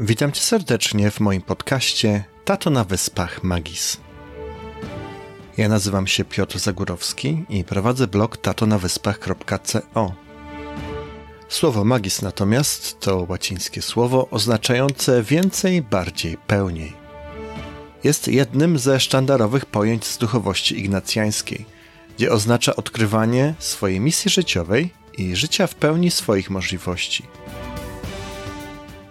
Witam cię serdecznie w moim podcaście Tato na Wyspach Magis. Ja nazywam się Piotr Zagórowski i prowadzę blog tatonawyspach.co. Słowo magis natomiast to łacińskie słowo oznaczające więcej, bardziej, pełniej. Jest jednym ze sztandarowych pojęć z duchowości ignacjańskiej, gdzie oznacza odkrywanie swojej misji życiowej i życia w pełni swoich możliwości.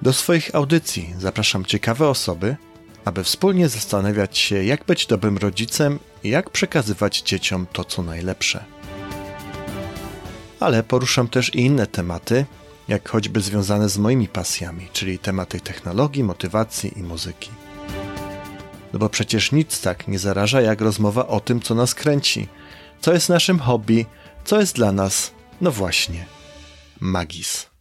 Do swoich audycji zapraszam ciekawe osoby, aby wspólnie zastanawiać się, jak być dobrym rodzicem i jak przekazywać dzieciom to, co najlepsze. Ale poruszam też i inne tematy, jak choćby związane z moimi pasjami, czyli tematy technologii, motywacji i muzyki. No bo przecież nic tak nie zaraża jak rozmowa o tym, co nas kręci, co jest naszym hobby, co jest dla nas, no właśnie, magis.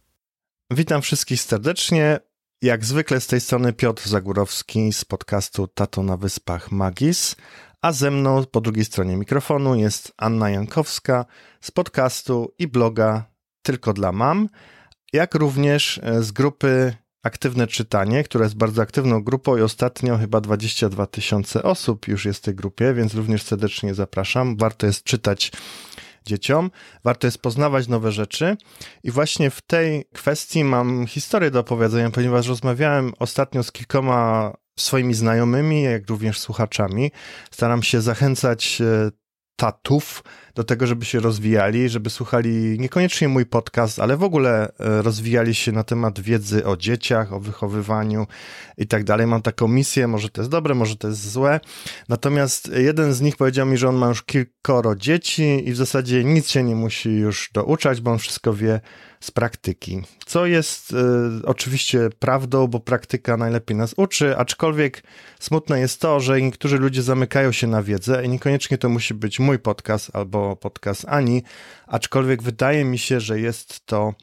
Witam wszystkich serdecznie. Jak zwykle z tej strony Piotr Zagórowski z podcastu Tato na Wyspach Magis, a ze mną po drugiej stronie mikrofonu jest Anna Jankowska z podcastu i bloga Tylko dla Mam, jak również z grupy Aktywne Czytanie, która jest bardzo aktywną grupą i ostatnio chyba 22 tysiące osób już jest w tej grupie, więc również serdecznie zapraszam. Warto jest czytać dzieciom. Warto jest poznawać nowe rzeczy. I właśnie w tej kwestii mam historię do opowiedzenia, ponieważ rozmawiałem ostatnio z kilkoma swoimi znajomymi, jak również słuchaczami. Staram się zachęcać e, tatów do tego, żeby się rozwijali, żeby słuchali niekoniecznie mój podcast, ale w ogóle e, rozwijali się na temat wiedzy o dzieciach, o wychowywaniu i tak dalej. Mam taką misję, może to jest dobre, może to jest złe. Natomiast jeden z nich powiedział mi, że on ma już kilkoro dzieci i w zasadzie nic się nie musi już douczać, bo on wszystko wie z praktyki. Co jest y, oczywiście prawdą, bo praktyka najlepiej nas uczy, aczkolwiek smutne jest to, że niektórzy ludzie zamykają się na wiedzę i niekoniecznie to musi być mój podcast albo podcast Ani, aczkolwiek wydaje mi się, że jest to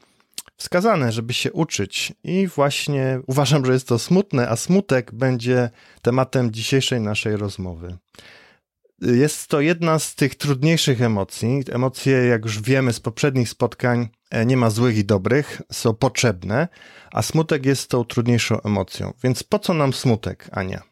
wskazane, żeby się uczyć i właśnie uważam, że jest to smutne, a smutek będzie tematem dzisiejszej naszej rozmowy. Jest to jedna z tych trudniejszych emocji. Emocje, jak już wiemy z poprzednich spotkań, e, nie ma złych i dobrych, są potrzebne, a smutek jest tą trudniejszą emocją. Więc po co nam smutek, Ania?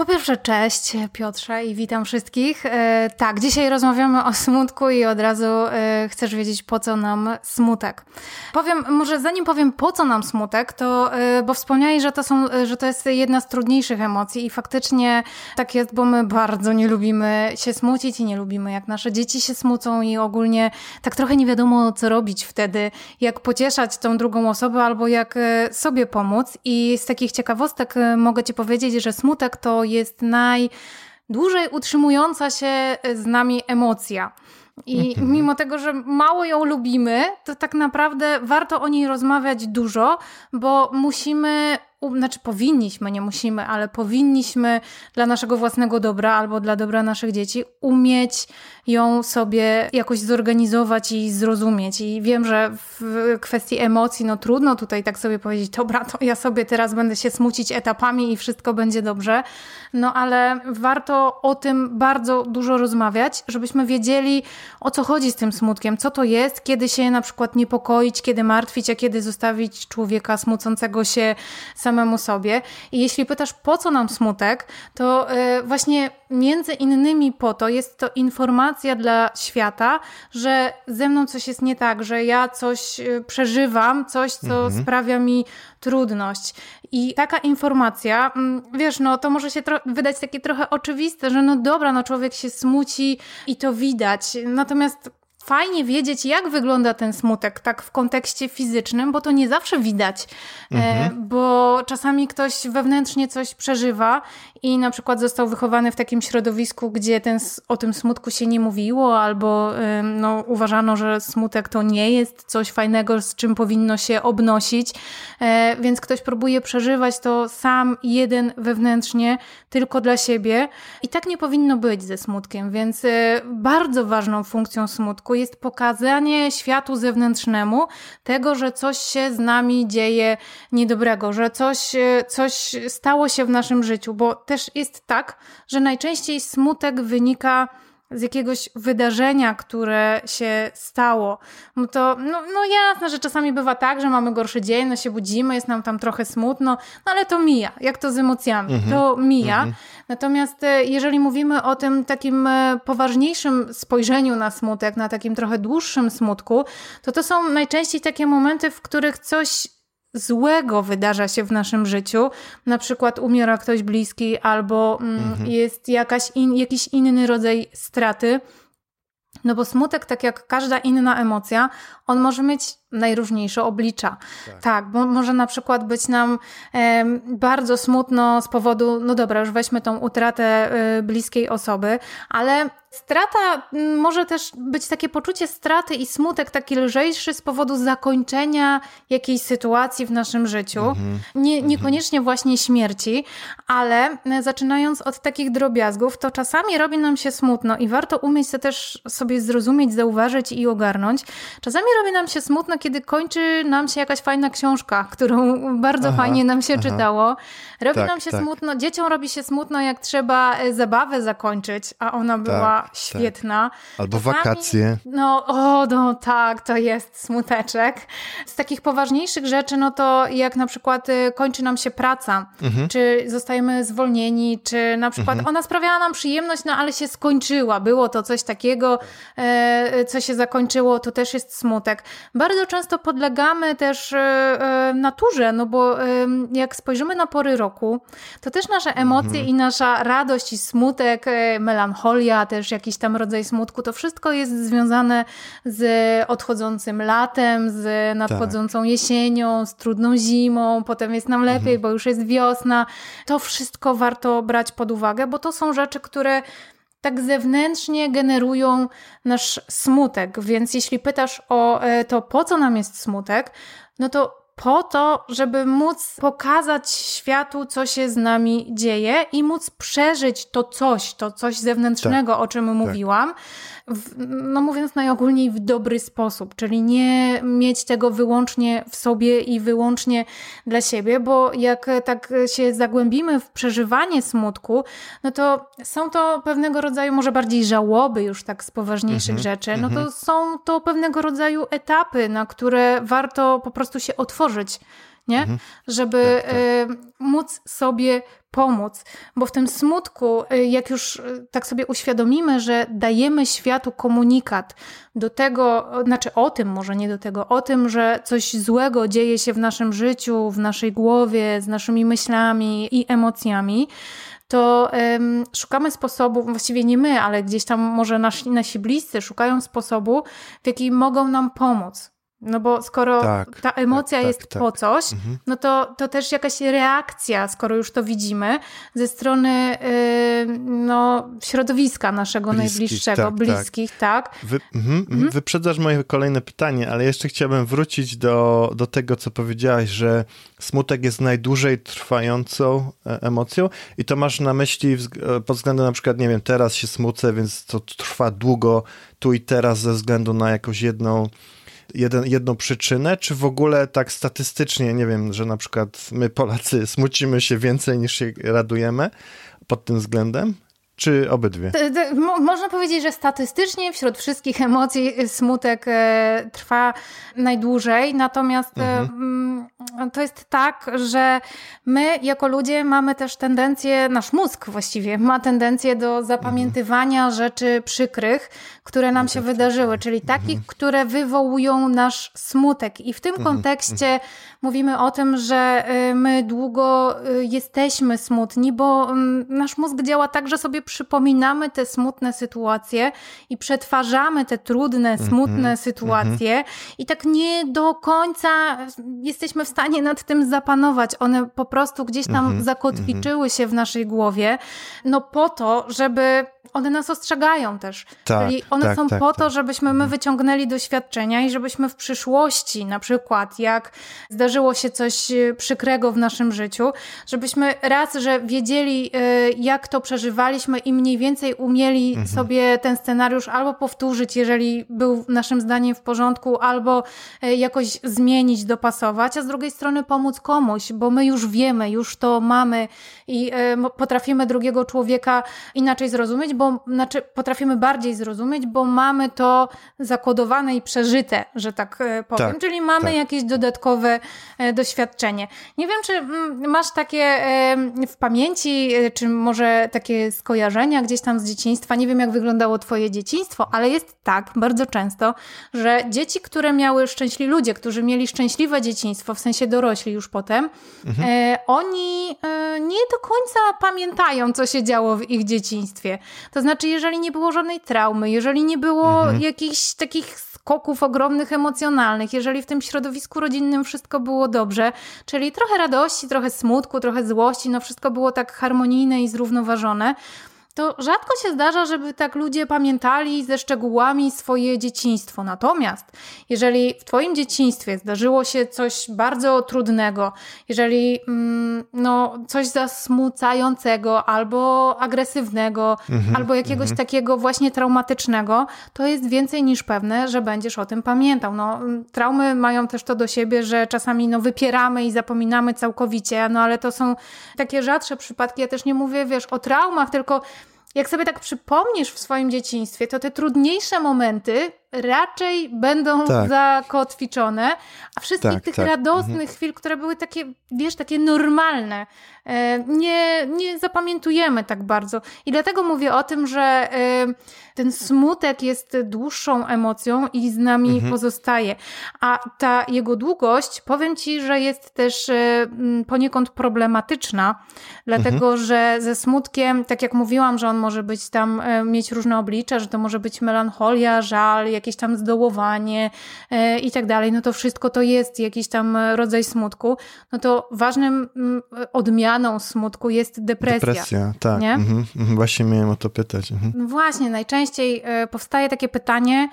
Po pierwsze, cześć Piotrze i witam wszystkich. E, tak, dzisiaj rozmawiamy o smutku i od razu e, chcesz wiedzieć, po co nam smutek. Powiem, może zanim powiem, po co nam smutek, to, e, bo wspomniałeś, że to, są, że to jest jedna z trudniejszych emocji i faktycznie tak jest, bo my bardzo nie lubimy się smucić i nie lubimy, jak nasze dzieci się smucą i ogólnie tak trochę nie wiadomo, co robić wtedy, jak pocieszać tą drugą osobę albo jak sobie pomóc. I z takich ciekawostek mogę Ci powiedzieć, że smutek to jest najdłużej utrzymująca się z nami emocja. I mhm. mimo tego, że mało ją lubimy, to tak naprawdę warto o niej rozmawiać dużo, bo musimy znaczy powinniśmy, nie musimy, ale powinniśmy dla naszego własnego dobra albo dla dobra naszych dzieci umieć ją sobie jakoś zorganizować i zrozumieć. I wiem, że w kwestii emocji, no trudno tutaj tak sobie powiedzieć, dobra, to ja sobie teraz będę się smucić etapami i wszystko będzie dobrze. No ale warto o tym bardzo dużo rozmawiać, żebyśmy wiedzieli, o co chodzi z tym smutkiem, co to jest, kiedy się na przykład niepokoić, kiedy martwić, a kiedy zostawić człowieka smucącego się samemu sobie. I jeśli pytasz, po co nam smutek, to yy, właśnie między innymi po to jest to informacja dla świata, że ze mną coś jest nie tak, że ja coś y, przeżywam, coś, co mhm. sprawia mi trudność. I taka informacja, mm, wiesz, no to może się wydać takie trochę oczywiste, że no dobra, no człowiek się smuci i to widać. Natomiast fajnie wiedzieć, jak wygląda ten smutek, tak w kontekście fizycznym, bo to nie zawsze widać, e, mhm. bo czasami ktoś wewnętrznie coś przeżywa i na przykład został wychowany w takim środowisku, gdzie ten, o tym smutku się nie mówiło, albo no, uważano, że smutek to nie jest coś fajnego, z czym powinno się obnosić, e, więc ktoś próbuje przeżywać to sam jeden wewnętrznie, tylko dla siebie i tak nie powinno być ze smutkiem, więc e, bardzo ważną funkcją smutku jest pokazanie światu zewnętrznemu tego, że coś się z nami dzieje niedobrego, że coś, e, coś stało się w naszym życiu, bo też jest tak, że najczęściej smutek wynika z jakiegoś wydarzenia, które się stało, no to no, no jasne, że czasami bywa tak, że mamy gorszy dzień, no się budzimy, jest nam tam trochę smutno, no ale to mija, jak to z emocjami, mm -hmm. to mija. Mm -hmm. Natomiast e, jeżeli mówimy o tym takim e, poważniejszym spojrzeniu na smutek, na takim trochę dłuższym smutku, to to są najczęściej takie momenty, w których coś złego wydarza się w naszym życiu, na przykład umiera ktoś bliski albo mm, mhm. jest jakaś in, jakiś inny rodzaj straty. No bo smutek, tak jak każda inna emocja, on może mieć najróżniejsze oblicza. Tak. tak, bo może na przykład być nam e, bardzo smutno z powodu, no dobra, już weźmy tą utratę e, bliskiej osoby, ale strata może też być takie poczucie straty i smutek taki lżejszy z powodu zakończenia jakiejś sytuacji w naszym życiu. Mhm. Nie, mhm. niekoniecznie właśnie śmierci, ale e, zaczynając od takich drobiazgów, to czasami robi nam się smutno i warto umieć to też sobie zrozumieć, zauważyć i ogarnąć. Czasami robi nam się smutno, kiedy kończy nam się jakaś fajna książka, którą bardzo aha, fajnie nam się aha. czytało. Robi tak, nam się tak. smutno, dzieciom robi się smutno, jak trzeba e, zabawę zakończyć, a ona tak, była tak, świetna. Albo Czasami, wakacje. No, o, no tak, to jest smuteczek. Z takich poważniejszych rzeczy, no to jak na przykład e, kończy nam się praca, mhm. czy zostajemy zwolnieni, czy na przykład mhm. ona sprawiała nam przyjemność, no ale się skończyła. Było to coś takiego, e, co się zakończyło, to też jest smutek. Bardzo często podlegamy też e, e, naturze, no bo e, jak spojrzymy na pory roku, to też nasze emocje mhm. i nasza radość i smutek, melancholia, też jakiś tam rodzaj smutku, to wszystko jest związane z odchodzącym latem, z nadchodzącą tak. jesienią, z trudną zimą, potem jest nam lepiej, mhm. bo już jest wiosna. To wszystko warto brać pod uwagę, bo to są rzeczy, które tak zewnętrznie generują nasz smutek. Więc jeśli pytasz o e, to, po co nam jest smutek, no to po to, żeby móc pokazać światu, co się z nami dzieje i móc przeżyć to coś, to coś zewnętrznego, tak, o czym tak. W, no mówiąc najogólniej w dobry sposób, czyli nie mieć tego wyłącznie w sobie i wyłącznie dla siebie, bo jak tak się zagłębimy w przeżywanie smutku, no to są to pewnego rodzaju może bardziej żałoby już tak z poważniejszych mm -hmm, rzeczy, no to mm -hmm. są to pewnego rodzaju etapy, na które warto po prostu się otworzyć nie? Mhm. Żeby tak, tak. Y, móc sobie pomóc, bo w tym smutku, y, jak już y, tak sobie uświadomimy, że dajemy światu komunikat do tego, znaczy o tym, może nie do tego, o tym, że coś złego dzieje się w naszym życiu, w naszej głowie, z naszymi myślami i emocjami, to um, szukamy sposobu, właściwie nie my, ale gdzieś tam może nasi, nasi bliscy szukają sposobu, w jaki mogą nam pomóc. No bo skoro tak, ta emocja tak, jest tak, po tak. coś, mhm. no to, to też jakaś reakcja, skoro już to widzimy, ze strony yy, no, środowiska naszego bliskich, najbliższego, tak, bliskich, tak. Wy, mhm, mhm. Wyprzedzasz moje kolejne pytanie, ale jeszcze chciałbym wrócić do, do tego, co powiedziałaś, że smutek jest najdłużej trwającą e, emocją i to masz na myśli e, pod względem na przykład, nie wiem, teraz się smucę, więc to trwa długo, tu i teraz ze względu na jakąś jedną jeden, jedną przyczynę, czy w ogóle tak statystycznie, nie wiem, że na przykład my Polacy smucimy się więcej niż się radujemy pod tym względem? Czy obydwie? Można powiedzieć, że statystycznie wśród wszystkich emocji smutek e, trwa najdłużej, natomiast e, mhm. to jest tak, że my jako ludzie mamy też tendencję, nasz mózg właściwie ma tendencję do zapamiętywania mhm. rzeczy przykrych, które nam się wydarzyły, czyli takich, mhm. które wywołują nasz smutek. I w tym mhm. kontekście mhm. mówimy o tym, że e, my długo jesteśmy smutni, bo mm, nasz mózg działa tak, że sobie przypominamy te smutne sytuacje i przetwarzamy te trudne, mhm, smutne mm -hmm, sytuacje. Mm -hmm. i tak nie do końca jesteśmy w stanie nad tym zapanować. One po prostu gdzieś tam mm -hmm, zakotwiczyły się w naszej głowie, no po to, żeby one nas ostrzegają też. Tak, Czyli one tak, są tak, po to, tak. żebyśmy my mhm. wyciągnęli doświadczenia i żebyśmy w przyszłości, na przykład jak zdarzyło się coś e, przykrego w naszym życiu, żebyśmy raz, że wiedzieli, e, jak to przeżywaliśmy i mniej więcej umieli mhm. sobie ten scenariusz albo powtórzyć, jeżeli był naszym zdaniem w porządku, albo e, jakoś zmienić, dopasować, a z drugiej strony pomóc komuś, bo my już wiemy, już to mamy i potrafimy drugiego człowieka inaczej zrozumieć, zrozumieć, bo znaczy potrafimy bardziej zrozumieć, bo mamy to zakodowane i przeżyte, że tak e, powiem, tak, czyli mamy tak. jakieś dodatkowe e, doświadczenie. Nie wiem, czy mm, masz takie w pamięci, czy może takie skojarzenia gdzieś tam z dzieciństwa. Nie wiem, jak wyglądało Twoje dzieciństwo, ale jest tak bardzo często, że dzieci, które miały szczęśliwi, ludzie, którzy mieli szczęśliwe dzieciństwo, w sensie dorośli już potem, mhm. oni nie do końca pamiętają, co się działo w ich dzieciństwie. To znaczy, jeżeli nie było żadnej traumy, jeżeli nie było mhm. jakichś takich skoków ogromnych emocjonalnych, jeżeli w tym środowisku rodzinnym wszystko było dobrze, czyli trochę radości, trochę smutku, trochę złości, no wszystko było tak harmonijne i zrównoważone, to rzadko się zdarza, żeby tak ludzie pamiętali ze szczegółami swoje dzieciństwo. Natomiast jeżeli w Twoim dzieciństwie zdarzyło się coś bardzo trudnego, jeżeli mm, no, coś zasmucającego albo agresywnego, mm-hmm, albo jakiegoś mm-hmm. takiego właśnie traumatycznego, to jest więcej niż pewne, że będziesz o tym pamiętał. No, traumy mają też to do siebie, że czasami no, wypieramy i zapominamy całkowicie, no ale to są takie rzadsze przypadki. Ja też nie mówię, wiesz, o traumach, tylko jak sobie tak przypomnisz w swoim dzieciństwie, to te trudniejsze momenty raczej będą tak. zakotwiczone, a wszystkich tak, tych tak. radosnych mhm. chwil, które były takie, wiesz, takie normalne, e, nie, nie zapamiętujemy tak bardzo. I dlatego mówię o tym, że e, ten smutek jest dłuższą emocją i z nami mhm. pozostaje. A ta jego długość, powiem ci, że jest też e, poniekąd problematyczna, dlatego mhm. że ze smutkiem, tak jak mówiłam, że on może być tam, mieć różne oblicza, że to może być melancholia, żal, jakieś tam zdołowanie e, i tak dalej, no to wszystko to jest jakiś tam rodzaj smutku, no to ważnym mm, odmianą smutku jest depresja. Depresja, tak. Nie? Mhm, mhm. właśnie miałem o to pytać. Mhm. No właśnie, najczęściej e, powstaje takie pytanie,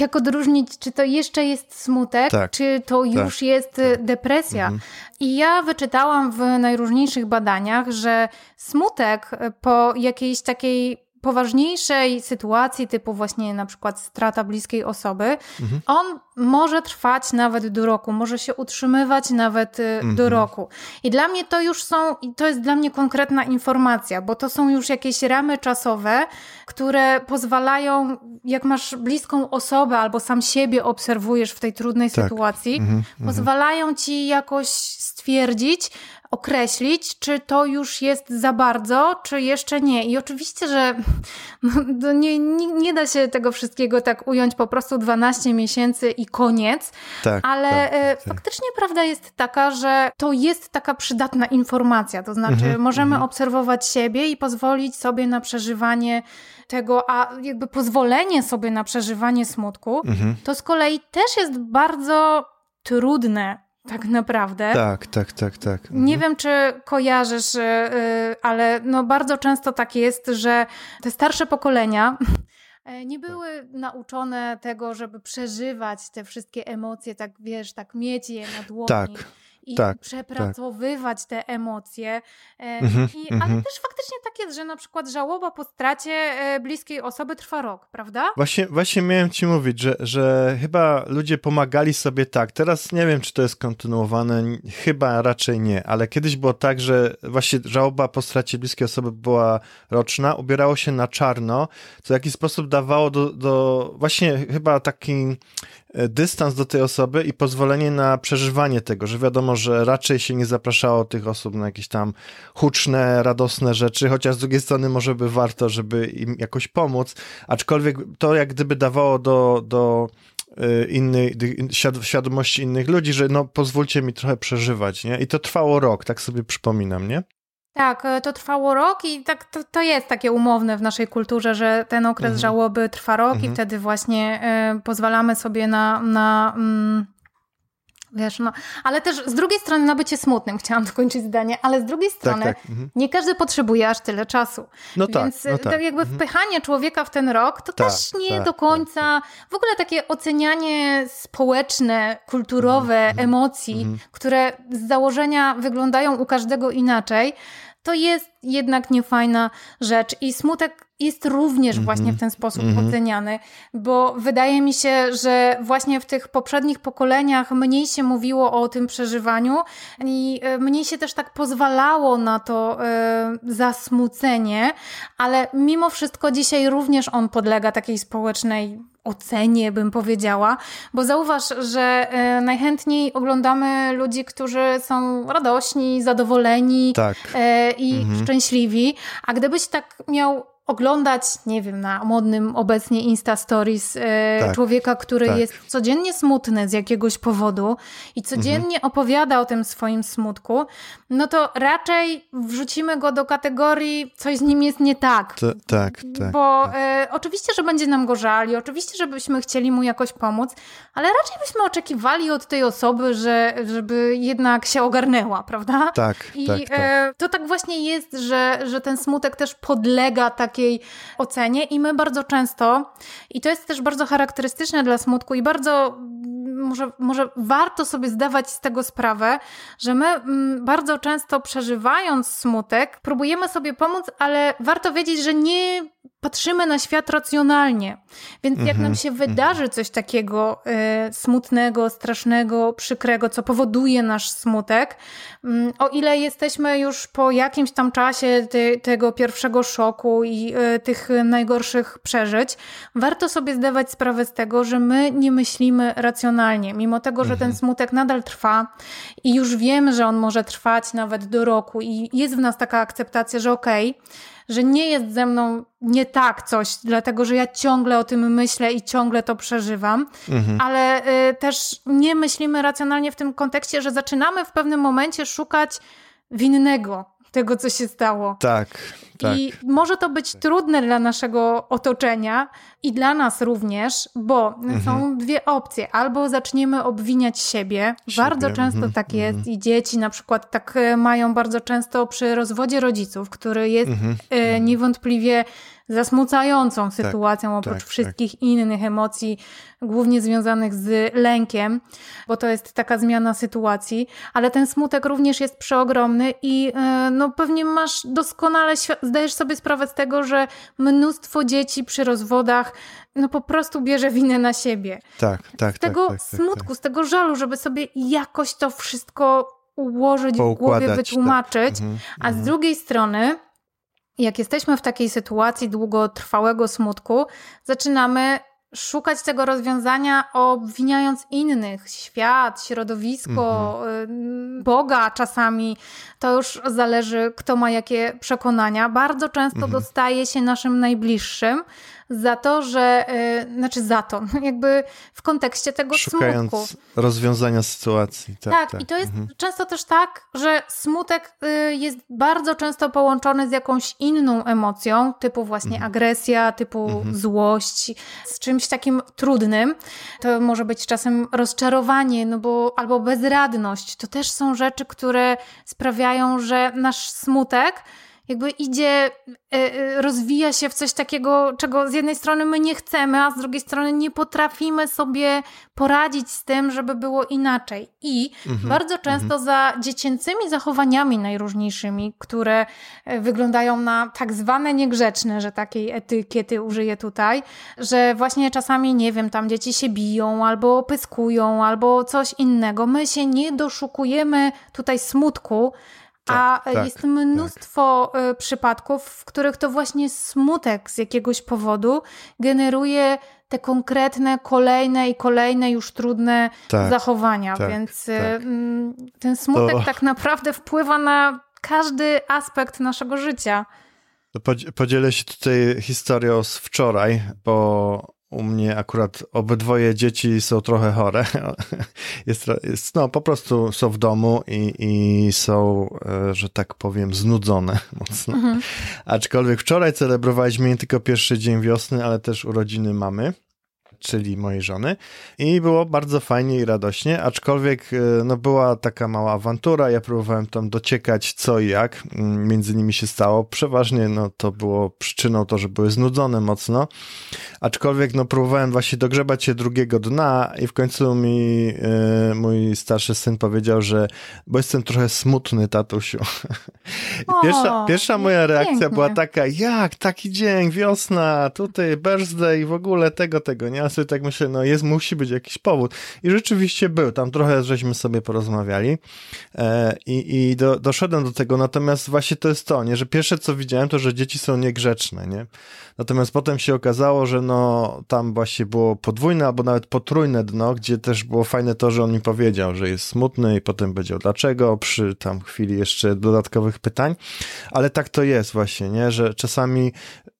jak odróżnić, czy to jeszcze jest smutek, tak, czy to tak, już tak, jest tak. depresja. Mhm. I ja wyczytałam w najróżniejszych badaniach, że smutek po jakiejś takiej poważniejszej sytuacji, typu właśnie na przykład strata bliskiej osoby, mhm. on może trwać nawet do roku, może się utrzymywać nawet y, mhm. do roku. I dla mnie to już są, to jest dla mnie konkretna informacja, bo to są już jakieś ramy czasowe, które pozwalają, jak masz bliską osobę albo sam siebie obserwujesz w tej trudnej tak. sytuacji, mhm. mhm. pozwalają ci jakoś stwierdzić, określić, czy to już jest za bardzo, czy jeszcze nie. I oczywiście, że no, nie, nie, nie, da się tego wszystkiego tak ująć po prostu 12 miesięcy i koniec, tak, ale tak, e, tak, faktycznie prawda jest taka, że to jest taka przydatna informacja. To znaczy, mhm, możemy mhm. obserwować siebie i pozwolić sobie na przeżywanie tego, a jakby pozwolenie sobie na przeżywanie smutku, mhm. to z kolei też jest bardzo trudne tak naprawdę. Tak, tak, tak, tak. Mhm. Nie wiem, czy kojarzysz, y, ale no bardzo często tak jest, że te starsze pokolenia e, nie były nauczone tego, żeby przeżywać te wszystkie emocje, tak wiesz, tak mieć je na dłoni. Tak i tak, przepracowywać tak. te emocje. E, mhm, I, ale mhm. też faktycznie tak jest, że na przykład żałoba po stracie e, bliskiej osoby trwa rok, prawda? Właśnie, właśnie miałem ci mówić, że, że chyba ludzie pomagali sobie tak. Teraz nie wiem, czy to jest kontynuowane, chyba raczej nie, ale kiedyś było tak, że właśnie żałoba po stracie bliskiej osoby była roczna, ubierało się na czarno, co w jakiś sposób dawało do, do właśnie chyba taki dystans do tej osoby i pozwolenie na przeżywanie tego, że wiadomo, że raczej się nie zapraszało tych osób na jakieś tam huczne, radosne rzeczy, chociaż z drugiej strony może by warto, żeby im jakoś pomóc, aczkolwiek to jak gdyby dawało do, do e, innej, świadomości innych ludzi, że no pozwólcie mi trochę przeżywać, nie? I to trwało rok, tak sobie przypominam, nie? Tak, e, to trwało rok i tak to, to jest takie umowne w naszej kulturze, że ten okres mhm. żałoby trwa rok mhm. i wtedy właśnie y, pozwalamy sobie na, na mm, Wiesz, no, ale też z drugiej strony na bycie smutnym, chciałam dokończyć zdanie, ale z drugiej tak, strony tak, tak. Mhm. nie każdy potrzebuje aż tyle czasu. No tak, Więc no tak. jakby mhm. wpychanie człowieka w ten rok, to tak, też nie tak, do końca, w ogóle takie ocenianie społeczne, kulturowe mhm. emocji, które z założenia wyglądają u każdego inaczej, to jest jednak niefajna rzecz i smutek jest również mm -hmm. właśnie w ten sposób mm -hmm. oceniany, bo wydaje mi się, że właśnie w tych poprzednich pokoleniach mniej się mówiło o tym przeżywaniu i e, mniej się też tak pozwalało na to e, zasmucenie, ale mimo wszystko dzisiaj również on podlega takiej społecznej ocenie, bym powiedziała, bo zauważ, że e, najchętniej oglądamy ludzi, którzy są radośni, zadowoleni tak. e, i mhm. szczęśliwi, a gdybyś tak miał oglądać, nie wiem, na modnym obecnie Insta Stories e, tak, człowieka, który tak. jest codziennie smutny z jakiegoś powodu i codziennie mhm. opowiada o tym swoim smutku, no to raczej wrzucimy go do kategorii coś z nim jest nie tak. Tak, tak. Bo tak. E, oczywiście, że będzie nam go żali, oczywiście, żebyśmy chcieli mu jakoś pomóc, ale raczej byśmy oczekiwali od tej osoby, że, żeby jednak się ogarnęła, prawda? Tak, I tak, tak. E, to tak właśnie jest, że, że ten smutek też podlega takiej takiej ocenie i my bardzo często, i to jest też bardzo charakterystyczne dla smutku i bardzo może, może warto sobie zdawać z tego sprawę, że my mm, bardzo często przeżywając smutek, próbujemy sobie pomóc, ale warto wiedzieć, że nie patrzymy na świat racjonalnie. Więc jak nam mhm, się mhm. wydarzy coś takiego y, smutnego, strasznego, przykrego, co powoduje nasz smutek, y, o ile jesteśmy już po jakimś tam czasie ty, tego pierwszego szoku i y, tych najgorszych przeżyć, warto sobie zdawać sprawę z tego, że my nie myślimy racjonalnie. Mimo tego, że ten mhm. smutek nadal trwa i już wiemy, że on może trwać nawet do roku i jest w nas taka akceptacja, że okej, okay, że nie jest ze mną nie tak coś, dlatego że ja ciągle o tym myślę i ciągle to przeżywam, mhm. ale y, też nie myślimy racjonalnie w tym kontekście, że zaczynamy w pewnym momencie szukać winnego tego, co się stało. Tak, tak. I może to być trudne dla naszego otoczenia i dla nas również, bo mhm. są dwie opcje. Albo zaczniemy obwiniać siebie. siebie. Bardzo często mhm. tak jest mhm. i dzieci na przykład tak e, mają bardzo często przy rozwodzie rodziców, który jest mhm. e, niewątpliwie zasmucającą tak, sytuacją tak, oprócz tak, wszystkich tak. innych emocji, głównie związanych z lękiem, bo to jest taka zmiana sytuacji, ale ten smutek również jest przeogromny i e, no pewnie masz doskonale, zdajesz sobie sprawę z tego, że mnóstwo dzieci przy rozwodach no po prostu bierze winę na siebie. Tak, tak. Z tego tak, tak, smutku, z tego żalu, żeby sobie jakoś to wszystko ułożyć w głowie, wytłumaczyć, mhm, a z mhm. drugiej strony jak jesteśmy w takiej sytuacji długotrwałego smutku, zaczynamy szukać tego rozwiązania, obwiniając innych, świat, środowisko, mhm. Boga czasami. To już zależy, kto ma jakie przekonania. Bardzo często mhm. dostaje się naszym najbliższym, za to, że, yy, znaczy za to, jakby w kontekście tego Szukając smutku. rozwiązania sytuacji. Tak, tak, tak. i to jest mhm. często też tak, że smutek yy, jest bardzo często połączony z jakąś inną emocją, typu właśnie mhm. agresja, typu mhm. złość, z czymś takim trudnym. To może być czasem rozczarowanie, no bo albo bezradność. To też są rzeczy, które sprawiają, że nasz smutek jakby idzie, e, e, rozwija się w coś takiego, czego z jednej strony my nie chcemy, a z drugiej strony nie potrafimy sobie poradzić z tym, żeby było inaczej. I mhm, bardzo często mhm. za dziecięcymi zachowaniami najróżniejszymi, które e, wyglądają na tak zwane niegrzeczne, że takiej etykiety użyję tutaj, że właśnie czasami, nie wiem, tam dzieci się biją albo pyskują, albo coś innego. My się nie doszukujemy tutaj smutku, a tak, tak, jest mnóstwo tak. przypadków, w których to właśnie smutek z jakiegoś powodu generuje te konkretne, kolejne i kolejne już trudne tak, zachowania. Tak, Więc y, tak. Ten smutek to... tak naprawdę wpływa na każdy aspekt naszego życia. Podzielę się tutaj historią z wczoraj, bo u mnie akurat obydwoje dzieci są trochę chore. Jest, jest, no, po prostu są w domu i, i są, e, że tak powiem, znudzone mocno. Mhm. Aczkolwiek wczoraj celebrowaliśmy nie tylko pierwszy dzień wiosny, ale też urodziny mamy. Czyli mojej żony i było bardzo fajnie i radośnie, aczkolwiek no była taka mała awantura, ja próbowałem tam dociekać co i jak mm, między nimi się stało, przeważnie no to było przyczyną to, że były znudzone mocno, aczkolwiek no próbowałem właśnie dogrzebać się drugiego dna i w końcu mi mój starszy syn powiedział, że bo jestem trochę smutny, tatusiu. I pierwsza, pierwsza moja reakcja pięknie. była taka, jak, taki dzień, wiosna, tutaj birthday i w ogóle tego, tego, nie? Sobie tak myślę, no jest, musi być jakiś powód. I rzeczywiście był, tam trochę żeśmy sobie porozmawiali e, i, i do, doszedłem do tego, natomiast właśnie to jest to, nie? Że pierwsze co widziałem to, że dzieci są niegrzeczne, nie? Natomiast potem się okazało, że no tam właśnie było podwójne albo nawet potrójne dno, gdzie też było fajne to, że on mi powiedział, że jest smutny i potem powiedział dlaczego, przy tam chwili jeszcze dodatkowych pytań, ale tak to jest właśnie, nie, że czasami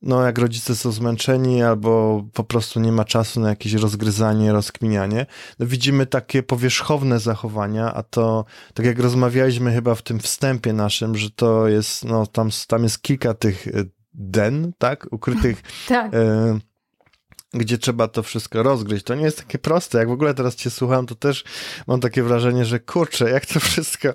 no jak rodzice są zmęczeni albo po prostu nie ma czasu na jakieś rozgryzanie, rozkminianie, no widzimy takie powierzchowne zachowania, a to tak jak rozmawialiśmy chyba w tym wstępie naszym, że to jest, no tam, tam jest kilka tych den, tak, ukrytych tak. E, gdzie trzeba to wszystko rozgryźć. To nie jest takie proste. Jak w ogóle teraz cię słucham, to też mam takie wrażenie, że kurczę, jak to wszystko,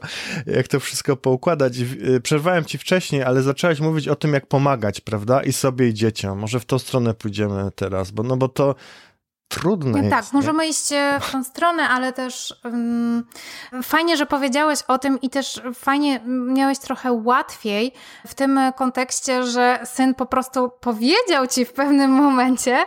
jak to wszystko poukładać. Y, przerwałem ci wcześniej, ale zaczęłaś mówić o tym, jak pomagać, prawda? I sobie, i dzieciom. Może w tą stronę pójdziemy teraz, bo no bo to trudne jest. Tak, możemy iść e, w tą stronę, ale też um, fajnie, że powiedziałeś o tym i też fajnie miałeś trochę łatwiej w tym kontekście, że syn po prostu powiedział ci w pewnym momencie,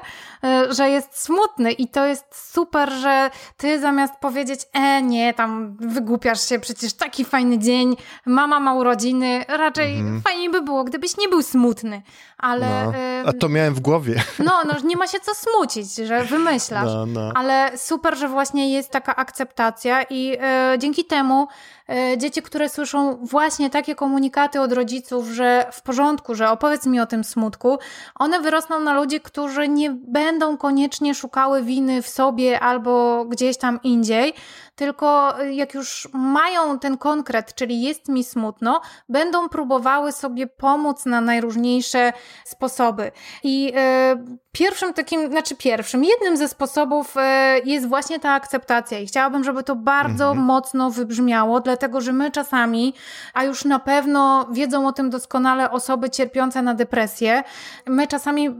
że jest smutny i to jest super, że ty zamiast powiedzieć, e nie, tam wygłupiasz się, przecież taki fajny dzień, mama ma urodziny, raczej mhm. fajnie by było, gdybyś nie był smutny, ale... No. A to miałem w głowie. No, no, nie ma się co smucić, że wymyślasz, no, no. ale super, że właśnie jest taka akceptacja i e, dzięki temu E, dzieci, które słyszą właśnie takie komunikaty od rodziców, że w porządku, że opowiedz mi o tym smutku, one wyrosną na ludzi, którzy nie będą koniecznie szukały winy w sobie albo gdzieś tam indziej, tylko jak już mają ten konkret, czyli jest mi smutno, będą próbowały sobie pomóc na najróżniejsze sposoby. I e, pierwszym takim, znaczy pierwszym, jednym ze sposobów e, jest właśnie ta akceptacja i chciałabym, żeby to bardzo mhm. mocno wybrzmiało, dlatego że my czasami, a już na pewno wiedzą o tym doskonale osoby cierpiące na depresję, my czasami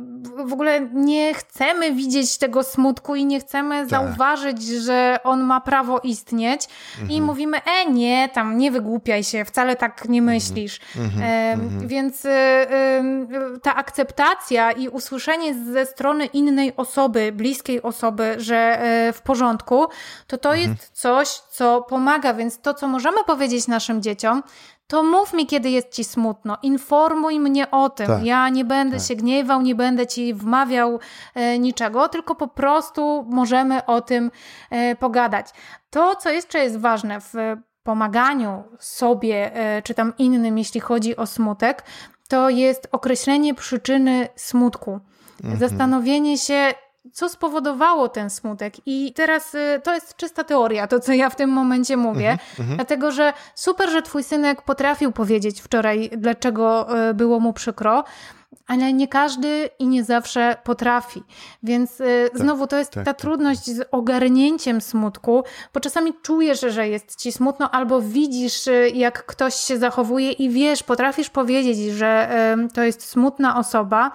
w ogóle nie chcemy widzieć tego smutku i nie chcemy tak. zauważyć, że on ma prawo istnieć mhm. i mówimy, e nie, tam nie wygłupiaj się, wcale tak nie mhm. myślisz. Mhm. E, więc ta akceptacja i usłyszenie ze strony innej osoby, bliskiej osoby, że e, w porządku, to to mhm. jest coś, co pomaga, więc to, co możemy powiedzieć naszym dzieciom, to mów mi, kiedy jest ci smutno, informuj mnie o tym. Tak, ja nie będę tak. się gniewał, nie będę ci wmawiał e, niczego, tylko po prostu możemy o tym e, pogadać. To, co jeszcze jest ważne w pomaganiu sobie e, czy tam innym, jeśli chodzi o smutek, to jest określenie przyczyny smutku. Mhm. Zastanowienie się, co spowodowało ten smutek. I teraz y, to jest czysta teoria, to co ja w tym momencie mówię, mhm, mhm. dlatego że super, że twój synek potrafił powiedzieć wczoraj, dlaczego y, było mu przykro. Ale nie każdy i nie zawsze potrafi. Więc y, tak, znowu to jest tak, ta tak, trudność z ogarnięciem smutku, bo czasami czujesz, że jest ci smutno, albo widzisz, jak ktoś się zachowuje i wiesz, potrafisz powiedzieć, że to jest smutna osoba,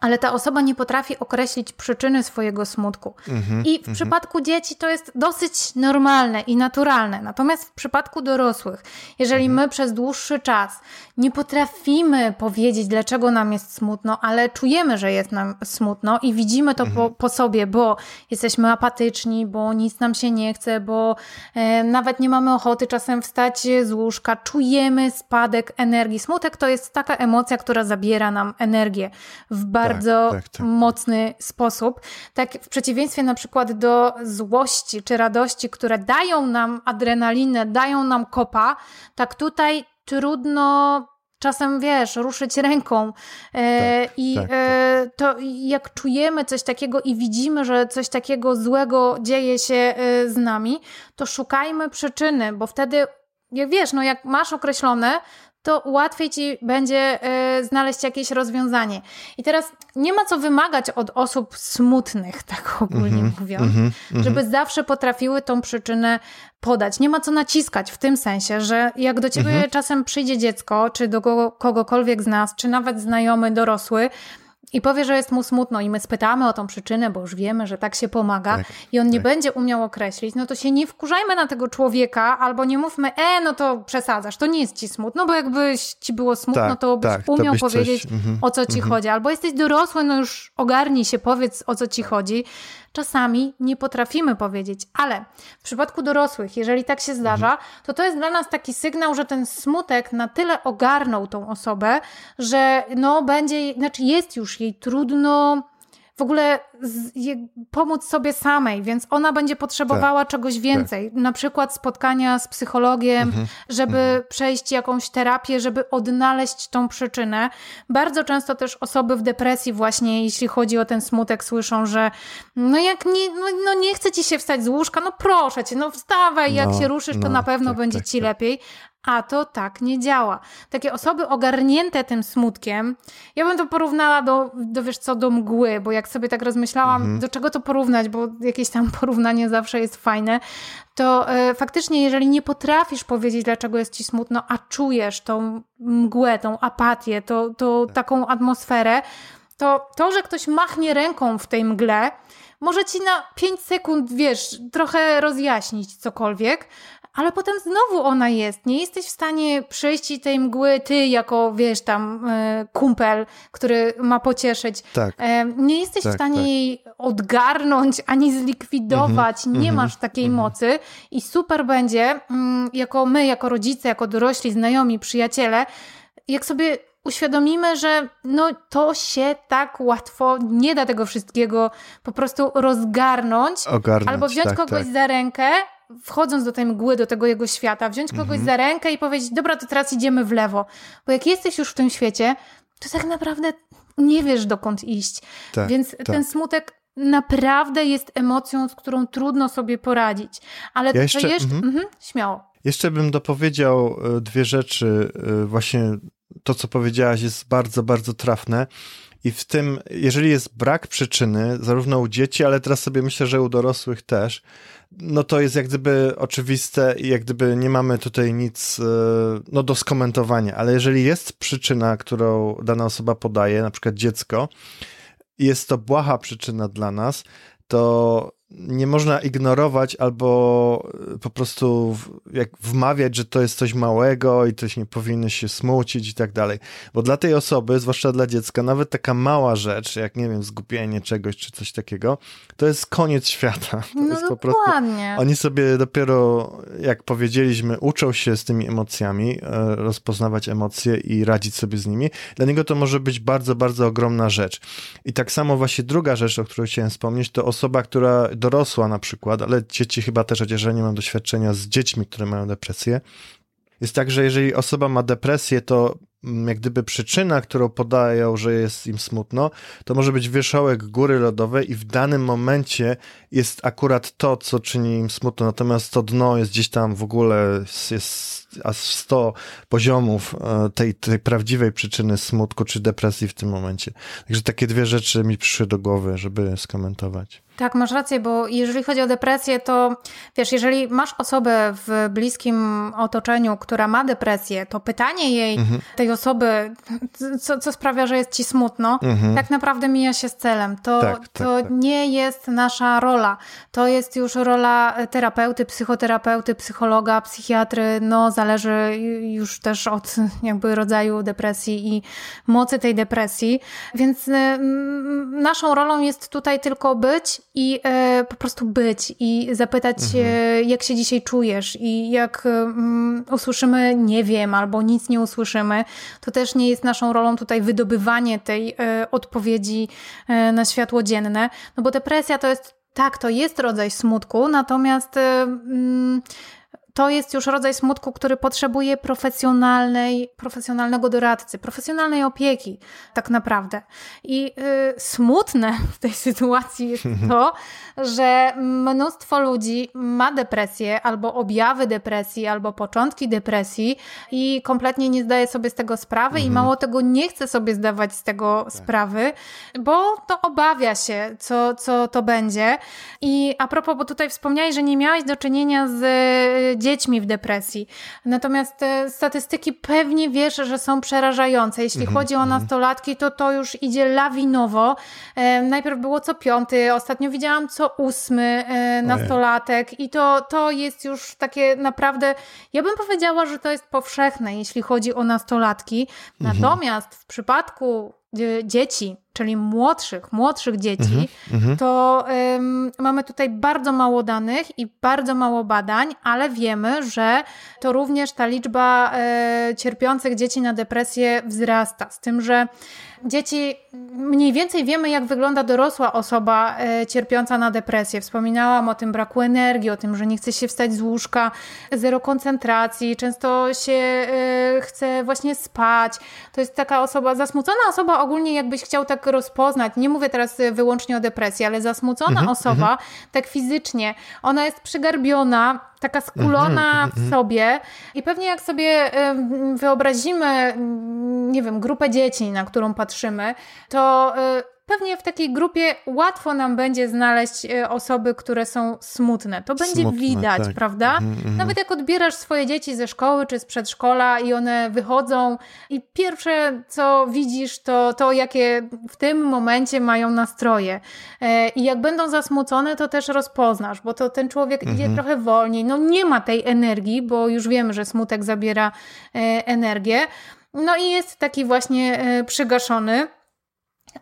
ale ta osoba nie potrafi określić przyczyny swojego smutku. Mm-hmm, I w mm-hmm. przypadku dzieci to jest dosyć normalne i naturalne. Natomiast w przypadku dorosłych, jeżeli mm-hmm. my przez dłuższy czas nie potrafimy powiedzieć, dlaczego nam jest smutno, ale czujemy, że jest nam smutno i widzimy to po, mhm. po, sobie, bo jesteśmy apatyczni, bo nic nam się nie chce, bo e, nawet nie mamy ochoty czasem wstać z łóżka, czujemy spadek energii. Smutek to jest taka emocja, która zabiera nam energię w bardzo tak, tak, tak. mocny sposób. Tak w przeciwieństwie na przykład do złości czy radości, które dają nam adrenalinę, dają nam kopa, tak tutaj trudno czasem, wiesz, ruszyć ręką. E, tak, I tak, e, to jak czujemy coś takiego i widzimy, że coś takiego złego dzieje się e, z nami, to szukajmy przyczyny, bo wtedy jak wiesz, no jak masz określone, to łatwiej ci będzie y, znaleźć jakieś rozwiązanie. I teraz nie ma co wymagać od osób smutnych, tak ogólnie mm -hmm, mówiąc, mm -hmm, żeby zawsze potrafiły tą przyczynę podać. Nie ma co naciskać w tym sensie, że jak do ciebie mm -hmm. czasem przyjdzie dziecko, czy do kogokolwiek z nas, czy nawet znajomy, dorosły, i powie, że jest mu smutno i my spytamy o tą przyczynę, bo już wiemy, że tak się pomaga tak, i on nie tak. będzie umiał określić, no to się nie wkurzajmy na tego człowieka albo nie mówmy, e, no to przesadzasz, to nie jest ci smutno, bo jakbyś ci było smutno, tak, to byś tak, umiał to byś powiedzieć, coś... Mhm, o co ci mm -hmm. chodzi. Albo jesteś dorosły, no już ogarnij się, powiedz o co ci chodzi czasami nie potrafimy powiedzieć, ale w przypadku dorosłych, jeżeli tak się zdarza, to to jest dla nas taki sygnał, że ten smutek na tyle ogarnął tą osobę, że no będzie, znaczy jest już jej trudno w ogóle z, je, pomóc sobie samej, więc ona będzie potrzebowała tak, czegoś więcej. Tak. Na przykład spotkania z psychologiem, mhm, żeby mhm. przejść jakąś terapię, żeby odnaleźć tą przyczynę. Bardzo często też osoby w depresji właśnie, jeśli chodzi o ten smutek, słyszą, że no jak nie, no, no nie chce ci się wstać z łóżka, no proszę cię, no wstawaj, jak no, się ruszysz, to no, na pewno tak, będzie tak, ci tak. lepiej a to tak nie działa. Takie osoby ogarnięte tym smutkiem, ja bym to porównała do, do wiesz co, do mgły, bo jak sobie tak rozmyślałam, mhm. do czego to porównać, bo jakieś tam porównanie zawsze jest fajne, to e, faktycznie jeżeli nie potrafisz powiedzieć, dlaczego jest ci smutno, a czujesz tą mgłę, tą apatię, to, to tak. taką atmosferę, to to, że ktoś machnie ręką w tej mgle, może ci na 5 sekund, wiesz, trochę rozjaśnić cokolwiek, ale potem znowu ona jest. Nie jesteś w stanie przejść tej mgły, ty jako, wiesz, tam e, kumpel, który ma pocieszyć. Tak. E, nie jesteś tak, w stanie tak. jej odgarnąć ani zlikwidować. Mm -hmm, nie mm -hmm, masz takiej mm -hmm. mocy i super będzie, mm, jako my, jako rodzice, jako dorośli, znajomi, przyjaciele, jak sobie uświadomimy, że no to się tak łatwo nie da tego wszystkiego po prostu rozgarnąć, Ogarnąć, albo wziąć tak, kogoś tak. za rękę wchodząc do tej mgły, do tego jego świata, wziąć kogoś mhm. za rękę i powiedzieć, dobra, to teraz idziemy w lewo. Bo jak jesteś już w tym świecie, to tak naprawdę nie wiesz dokąd iść. Tak, Więc tak. ten smutek naprawdę jest emocją, z którą trudno sobie poradzić. Ale ja jeszcze, to jeszcze... Mhm, śmiało. Jeszcze bym dopowiedział e, dwie rzeczy. E, właśnie to, co powiedziałaś, jest bardzo, bardzo trafne. I w tym, jeżeli jest brak przyczyny, zarówno u dzieci, ale teraz sobie myślę, że u dorosłych też, no to jest jak gdyby oczywiste i jak gdyby nie mamy tutaj nic e, no, do skomentowania. Ale jeżeli jest przyczyna, którą dana osoba podaje, na przykład dziecko, jest to błaha przyczyna dla nas, to nie można ignorować albo e, po prostu jak wmawiać, że to jest coś małego i ktoś nie powinny się smucić i tak dalej. Bo dla tej osoby, zwłaszcza dla dziecka, nawet taka mała rzecz, jak nie wiem, zgubienie czegoś czy coś takiego, to jest koniec świata. To no jest po prostu. Oni sobie dopiero, jak powiedzieliśmy, uczą się z tymi emocjami, e, rozpoznawać emocje i radzić sobie z nimi. Dla niego to może być bardzo, bardzo ogromna rzecz. I tak samo właśnie druga rzecz, o której chciałem wspomnieć, to osoba, która dorosła na przykład, ale dzieci chyba też, chociaż ja nie mam doświadczenia z dziećmi, które mają depresję, jest tak, że jeżeli osoba ma depresję, to mm, jak gdyby przyczyna, którą podają, że jest im smutno, to może być wierzchołek góry lodowej i w danym momencie jest akurat to, co czyni im smutno, natomiast to dno jest gdzieś tam w ogóle, jest aż 100 poziomów e, tej, tej prawdziwej przyczyny smutku czy depresji w tym momencie. Także takie dwie rzeczy mi przyszły do głowy, żeby skomentować. Tak, masz rację, bo jeżeli chodzi o depresję, to wiesz, jeżeli masz osobę w bliskim otoczeniu, która ma depresję, to pytanie jej, mhm. tej osoby, co, co, sprawia, że jest ci smutno, mhm. tak naprawdę mija się z celem. To, tak, tak, to tak. nie jest nasza rola. To jest już rola terapeuty, psychoterapeuty, psychologa, psychiatry. No, zależy już też od jakby rodzaju depresji i mocy tej depresji. Więc y, naszą rolą jest tutaj tylko być i e, po prostu być i zapytać, mhm. jak się dzisiaj czujesz i jak mm, usłyszymy nie wiem albo nic nie usłyszymy, to też nie jest naszą rolą tutaj wydobywanie tej odpowiedzi na światło dzienne, no bo depresja to jest tak, to jest rodzaj smutku, natomiast to jest już rodzaj smutku, który potrzebuje profesjonalnej, profesjonalnego doradcy, profesjonalnej opieki, tak naprawdę. I y, smutne w tej sytuacji jest to, że mnóstwo ludzi ma depresję, albo objawy depresji, albo początki depresji i kompletnie nie zdaje sobie z tego sprawy, mhm. i mało tego nie chce sobie zdawać z tego tak. sprawy, bo to obawia się, co, co to będzie. I a propos, bo tutaj wspomniałeś, że nie miałeś do czynienia z e, dziećmi w depresji. Natomiast te statystyki pewnie wiesz, że są przerażające. Jeśli mm -hmm. chodzi o mhm. nastolatki, to to już idzie lawinowo. E, najpierw było co piąty, ostatnio widziałam co ósmy e, nastolatek i to, to jest już takie naprawdę, ja bym powiedziała, że to jest powszechne, jeśli chodzi o nastolatki. Mm -hmm. Natomiast w przypadku dzieci, czyli młodszych, młodszych dzieci, mm -hmm. to mamy tutaj bardzo mało danych i bardzo mało badań, ale wiemy, że to również ta liczba e, cierpiących dzieci na depresję wzrasta. Z tym, że dzieci, mniej więcej wiemy, jak wygląda dorosła osoba e, cierpiąca na depresję. Wspominałam o tym braku energii, o tym, że nie chce się wstać z łóżka, zero koncentracji, często się e, chce właśnie spać. To jest taka osoba, zasmucona osoba ogólnie, jakbyś chciał tak rozpoznać. Nie mówię teraz wyłącznie o depresji, ale zasmucona mhm, osoba, mhm. tak fizycznie, ona jest przygarbiona, taka skulona mhm, w sobie i pewnie jak sobie wyobrazimy, nie wiem, grupę dzieci, na którą patrzymy, to y, pewnie w takiej grupie łatwo nam będzie znaleźć e, osoby, które są smutne. To będzie smutne, widać, tak. prawda? Mm. Nawet jak odbierasz swoje dzieci ze szkoły czy z przedszkola i one wychodzą i pierwsze co widzisz to to, jakie w tym momencie mają nastroje. E, I jak będą zasmucone, to też rozpoznasz, bo to ten człowiek mm -hmm. idzie mhm. trochę wolniej. No nie ma tej energii, bo już wiemy, że smutek zabiera e, energię. No i jest taki właśnie przygaszony.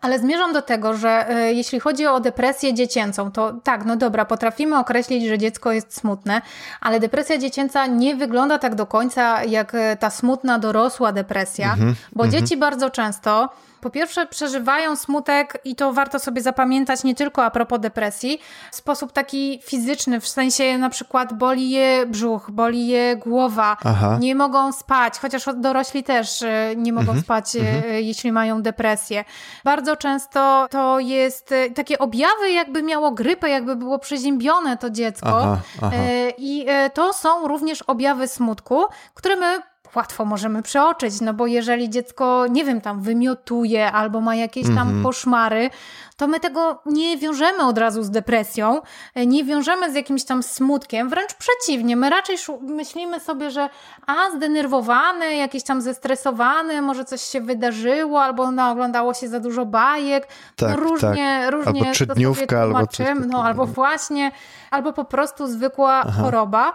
Ale zmierzam do tego, że e, jeśli chodzi o depresję dziecięcą, to tak, no dobra, potrafimy określić, że dziecko jest smutne, ale depresja dziecięca nie wygląda tak do końca jak e, ta smutna dorosła depresja, mm -hmm, bo mm -hmm. dzieci bardzo często po pierwsze, przeżywają smutek i to warto sobie zapamiętać nie tylko a propos depresji, w sposób taki fizyczny, w sensie na przykład boli je brzuch, boli je głowa, Aha. nie mogą spać, chociaż dorośli też e, nie mogą mhm. spać, e, mhm. jeśli mają depresję. Bardzo często to jest e, takie objawy, jakby miało grypę, jakby było przeziębione to dziecko. Aha, aha. I to są również objawy smutku, które my łatwo możemy przeoczyć, no bo jeżeli dziecko, nie wiem, tam wymiotuje albo ma jakieś tam mm -hmm. koszmary, to my tego nie wiążemy od razu z depresją, nie wiążemy z jakimś tam smutkiem, wręcz przeciwnie, my raczej myślimy sobie, że a zdenerwowany, jakiś tam zestresowany, może coś się wydarzyło, albo naoglądało się za dużo bajek, tak, no różnie, tak. różnie albo trzydniówka, albo coś no albo właśnie, albo po prostu zwykła Aha. choroba.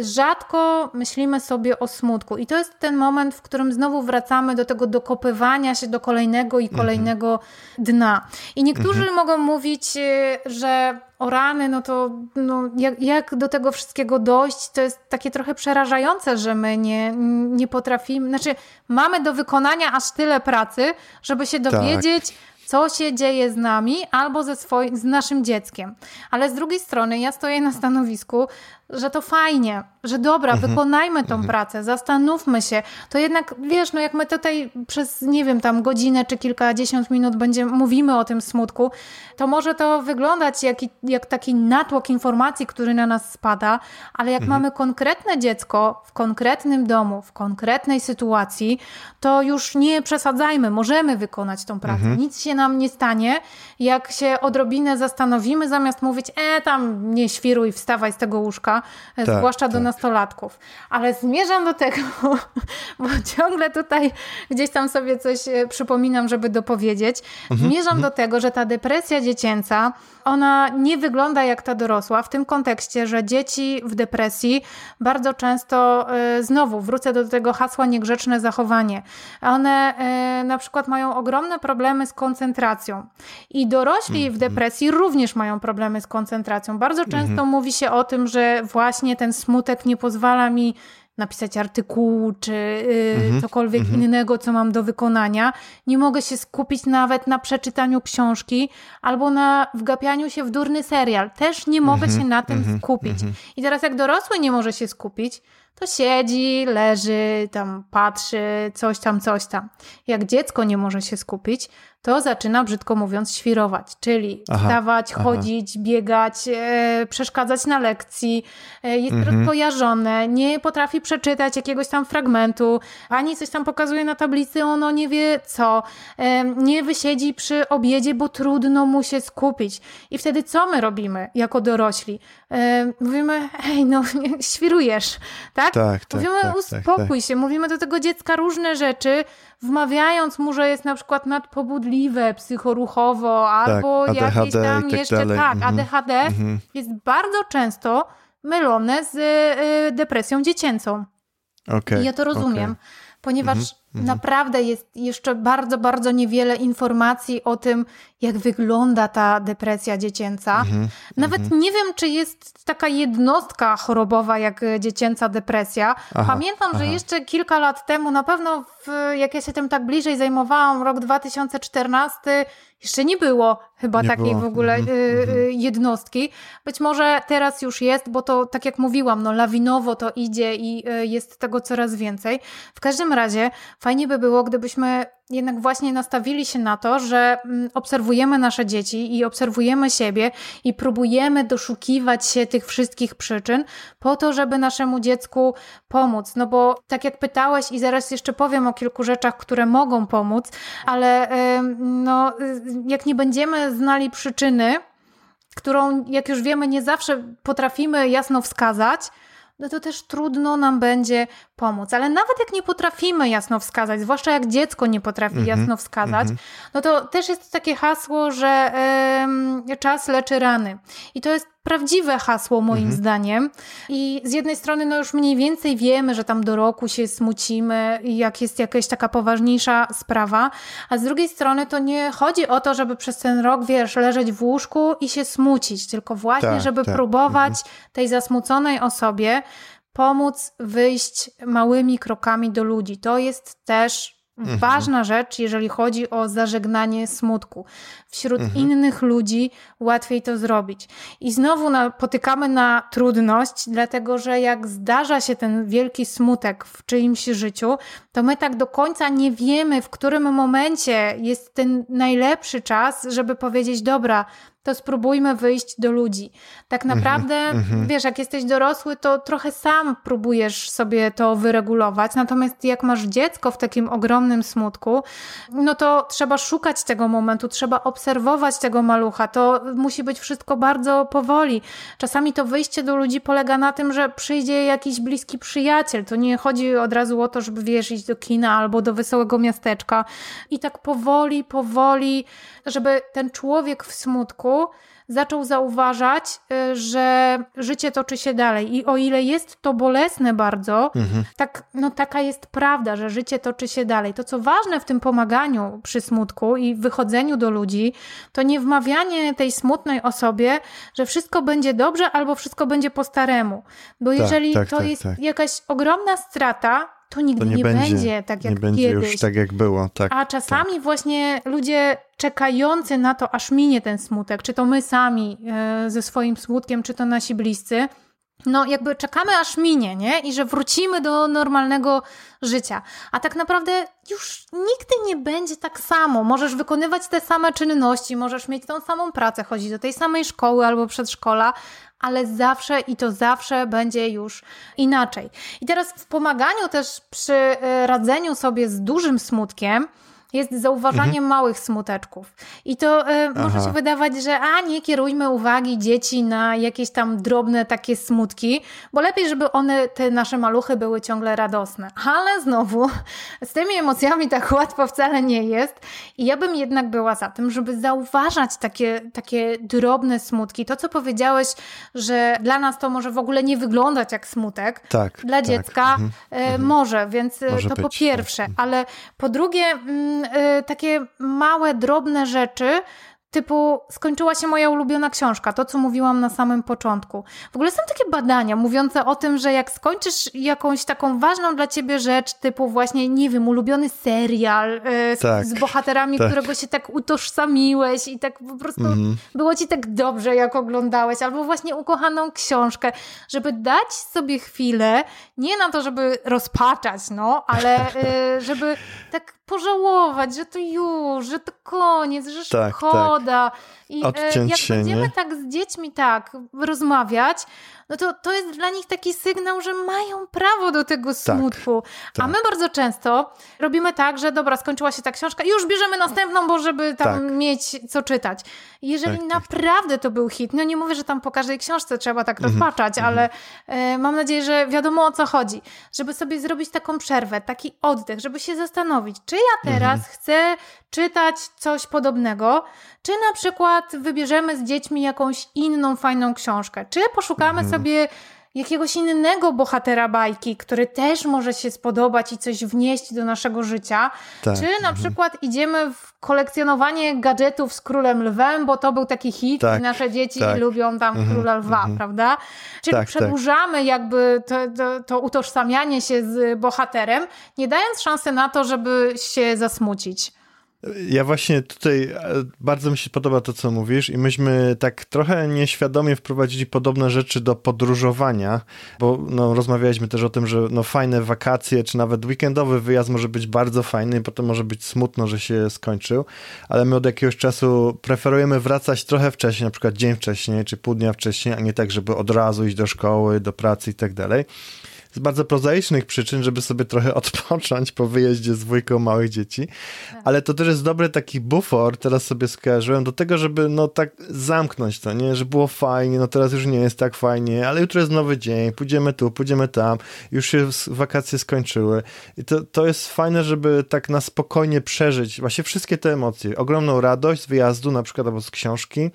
Rzadko myślimy sobie o smutku i to jest ten moment, w którym znowu wracamy do tego dokopywania się do kolejnego i mhm. kolejnego mhm. dna. I niektórzy mhm. mogą mówić, y, że o rany, no to no, jak, jak, do tego wszystkiego dojść, to jest takie trochę przerażające, że my nie, nie potrafimy, znaczy mamy do wykonania aż tyle pracy, żeby się tak. dowiedzieć, tak co się dzieje z nami albo ze swoim, z naszym dzieckiem. Ale z drugiej strony ja stoję na stanowisku, że to fajnie, że dobra, mhm. wykonajmy tą mhm. pracę, zastanówmy się. To jednak, wiesz, no jak my tutaj przez, nie wiem, tam godzinę czy kilkadziesiąt minut będziemy, mówimy o tym smutku, to może to wyglądać jak, jak taki natłok informacji, który na nas spada, ale jak mhm. mamy konkretne dziecko w konkretnym domu, w konkretnej sytuacji, to już nie przesadzajmy, możemy wykonać tą pracę. Nic się nam nie stanie, jak się odrobinę zastanowimy, zamiast mówić, e, tam nie świruj, wstawaj z tego łóżka, tak, zwłaszcza tak. do nastolatków. Ale zmierzam do tego, bo ciągle tutaj gdzieś tam sobie coś e, przypominam, żeby dopowiedzieć. Mhm, zmierzam mhm. do tego, że ta depresja dziecięca, ona nie wygląda jak ta dorosła, w tym kontekście, że dzieci w depresji bardzo często, e, znowu wrócę do tego hasła niegrzeczne zachowanie, one e, na przykład mają ogromne problemy z koncentracją. I dorośli w mhm. depresji również mają problemy z koncentracją. Bardzo często mówi się o tym, że właśnie ten smutek nie pozwala mi napisać artykułu, czy y, cokolwiek mm -hmm. innego, co mam do wykonania. Nie mogę się skupić nawet na przeczytaniu książki albo na wgapianiu się w durny serial. Też nie mogę mm -hmm. się na tym mm -hmm. skupić. I teraz jak dorosły nie może się skupić, to siedzi, leży, tam patrzy, coś tam, coś tam. Jak dziecko nie może się skupić, to zaczyna, brzydko mówiąc, świrować, czyli aha, wstawać, aha. chodzić, biegać, e, przeszkadzać na lekcji, e, jest mhm. rozkojarzone, nie potrafi przeczytać jakiegoś tam fragmentu, ani coś tam pokazuje na tablicy, ono nie wie co, e, nie wysiedzi przy obiedzie, bo trudno mu się skupić. I wtedy co my robimy jako dorośli? E, mówimy, hej, no świrujesz, tak? tak, tak mówimy, tak, tak uspokój tak. się, mówimy do tego dziecka różne rzeczy, wmawiając mu, że jest na przykład nadpobudliwe psychoruchowo albo tak, jakieś tam tak jeszcze, dalej. tak, mhm. ADHD mhm. jest bardzo często mylone z y, depresją dziecięcą. Okay, I ja to rozumiem. Okay ponieważ mhm, mhm, naprawdę jest jeszcze bardzo, bardzo niewiele informacji o tym, jak wygląda ta depresja dziecięca. Mhm, Nawet mhm. nie wiem, czy jest taka jednostka chorobowa jak dziecięca depresja. Aha, Pamiętam, aha. że jeszcze kilka lat temu, na pewno jak ja się tym tak bliżej zajmowałam, rok 2014, jeszcze nie było chyba nie takiej było. w ogóle mm -hmm. jednostki. Być może teraz już jest, bo to tak jak mówiłam, no lawinowo to idzie i y, jest tego coraz więcej. W każdym razie fajnie by było, gdybyśmy jednak właśnie nastawili się na to, że mm, obserwujemy nasze dzieci i obserwujemy siebie i próbujemy doszukiwać się tych wszystkich przyczyn po to, żeby naszemu dziecku pomóc. No bo tak jak pytałeś i zaraz jeszcze powiem o kilku rzeczach, które mogą pomóc, ale no, jak nie będziemy znali przyczyny, którą, jak już wiemy, nie zawsze potrafimy jasno wskazać, no to też trudno nam będzie pomóc. Ale nawet jak nie potrafimy jasno wskazać, zwłaszcza jak dziecko nie potrafi mm -hmm, jasno wskazać, mm -hmm. no to też jest takie hasło, że y, czas leczy rany. I to jest prawdziwe hasło moim mhm. zdaniem. I z jednej strony no już mniej więcej wiemy, że tam do roku się smucimy i jak jest jakaś taka poważniejsza sprawa, a z drugiej strony to nie chodzi o to, żeby przez ten rok, wiesz, leżeć w łóżku i się smucić, tylko właśnie, tak, żeby tak. próbować mhm. tej zasmuconej osobie pomóc wyjść małymi krokami do ludzi. To jest też Mhm. Ważna rzecz, jeżeli chodzi o zażegnanie smutku. Wśród mhm. innych ludzi łatwiej to zrobić. I znowu napotykamy na trudność, dlatego że jak zdarza się ten wielki smutek w czyimś życiu, to my tak do końca nie wiemy, w którym momencie jest ten najlepszy czas, żeby powiedzieć: Dobra, to spróbujmy wyjść do ludzi. Tak mhm, naprawdę, mm-hmm. wiesz, jak jesteś dorosły, to trochę sam próbujesz sobie to wyregulować. Natomiast jak masz dziecko w takim ogromnym smutku, no to trzeba szukać tego momentu, trzeba obserwować tego malucha. To musi być wszystko bardzo powoli. Czasami to wyjście do ludzi polega na tym, że przyjdzie jakiś bliski przyjaciel. To nie chodzi od razu o to, żeby wiesz, iść do kina albo do wesołego miasteczka. I tak powoli, powoli, żeby ten człowiek w smutku zaczął zauważać, y, że życie toczy się dalej. I o ile jest to bolesne bardzo, mhm. tak, no taka jest prawda, że życie toczy się dalej. To, co ważne w tym pomaganiu przy smutku i wychodzeniu do ludzi, to nie wmawianie tej smutnej osobie, że wszystko będzie dobrze albo wszystko będzie po staremu. Bo tak, jeżeli tak, to tak, jest tak. jakaś ogromna strata, to nigdy to nie, nie będzie, będzie, tak jak nie będzie kiedyś. już tak jak było. Tak, A czasami tak. właśnie ludzie czekający na to, aż minie ten smutek, czy to my sami e, ze swoim smutkiem, czy to nasi bliscy, no jakby czekamy aż minie, nie? I że wrócimy do normalnego życia. A tak naprawdę już nigdy nie będzie tak samo. Możesz wykonywać te same czynności, możesz mieć tą samą pracę, chodzić do tej samej szkoły albo przedszkola, ale zawsze i to zawsze będzie już inaczej. I teraz w pomaganiu też przy e, radzeniu sobie z dużym smutkiem, jest zauważanie mhm. małych smuteczków. I to y, może się wydawać, że a nie kierujmy uwagi dzieci na jakieś tam drobne takie smutki, bo lepiej, żeby one, te nasze maluchy były ciągle radosne. Ale znowu z tymi emocjami tak łatwo wcale nie jest. I ja bym jednak była za tym, żeby zauważać takie, takie drobne smutki. To, co powiedziałeś, że dla nas to może w ogóle nie wyglądać jak smutek. Tak. Dla tak. dziecka mhm. mhm. może, więc może to być, po pierwsze. Tak. Ale po drugie, mm, Y, takie małe, drobne rzeczy typu skończyła się moja ulubiona książka, to co mówiłam na samym początku. W ogóle są takie badania mówiące o tym, że jak skończysz jakąś taką ważną dla ciebie rzecz, typu właśnie, nie wiem, ulubiony serial yy, tak, z, z, bohaterami, tak. którego się tak utożsamiłeś i tak po prostu mm. było ci tak dobrze, jak oglądałeś, albo właśnie ukochaną książkę, żeby dać sobie chwilę, nie na to, żeby rozpaczać, no, ale yy, żeby tak pożałować, że to już, że to koniec, że tak, szkoda. Tak. I e, Odciąć jak się, będziemy nie? tak z dziećmi tak rozmawiać, no to to jest dla nich taki sygnał, że mają prawo do tego tak, smutku. Tak, A my bardzo często robimy tak, że dobra, skończyła się ta książka, już bierzemy następną, bo żeby tam tak. mieć co czytać. Jeżeli tak, tak, naprawdę to był hit, no nie mówię, że tam po każdej książce trzeba tak mhm, rozpaczać, -hmm. ale y, mam nadzieję, że wiadomo o co chodzi. Żeby sobie zrobić taką przerwę, taki oddech, żeby się zastanowić, czy ja teraz mm -hmm. chcę czytać coś podobnego, czy na przykład wybierzemy z dziećmi jakąś inną fajną książkę, czy poszukamy -hmm. sobie jakiegoś innego bohatera bajki, który też może się spodobać i coś wnieść do naszego życia. Tak. Czy na mhm. przykład idziemy w kolekcjonowanie gadżetów z Królem Lwem, bo to był taki hit tak. i nasze dzieci tak. lubią tam mhm. Króla Lwa, mhm. prawda? Czyli tak, tak. przedłużamy jakby to, to, to utożsamianie się z bohaterem, nie dając szansy na to, żeby się zasmucić. Ja właśnie tutaj e, bardzo mi się podoba to, co mówisz, i myśmy tak trochę nieświadomie wprowadzili podobne rzeczy do podróżowania, bo no, rozmawialiśmy też o tym, że no, fajne wakacje, czy nawet weekendowy wyjazd może być bardzo fajny, i potem może być smutno, że się skończył, ale my od jakiegoś czasu preferujemy wracać trochę wcześniej, na przykład dzień wcześniej, czy pół dnia wcześniej, a nie tak, żeby od razu iść do szkoły, do pracy i tak dalej z bardzo prozaicznych przyczyn, żeby sobie trochę odpocząć po wyjeździe z dwójką małych dzieci. Tak. Ale to też jest dobry taki bufor, teraz sobie skojarzyłem, do tego, żeby no tak zamknąć to, nie? Że było fajnie, no teraz już nie jest tak fajnie, ale jutro jest nowy dzień, pójdziemy tu, pójdziemy tam, już się wakacje skończyły. I to, to jest fajne, żeby tak na spokojnie przeżyć właśnie wszystkie te emocje. Ogromną radość z wyjazdu, na przykład albo z książki,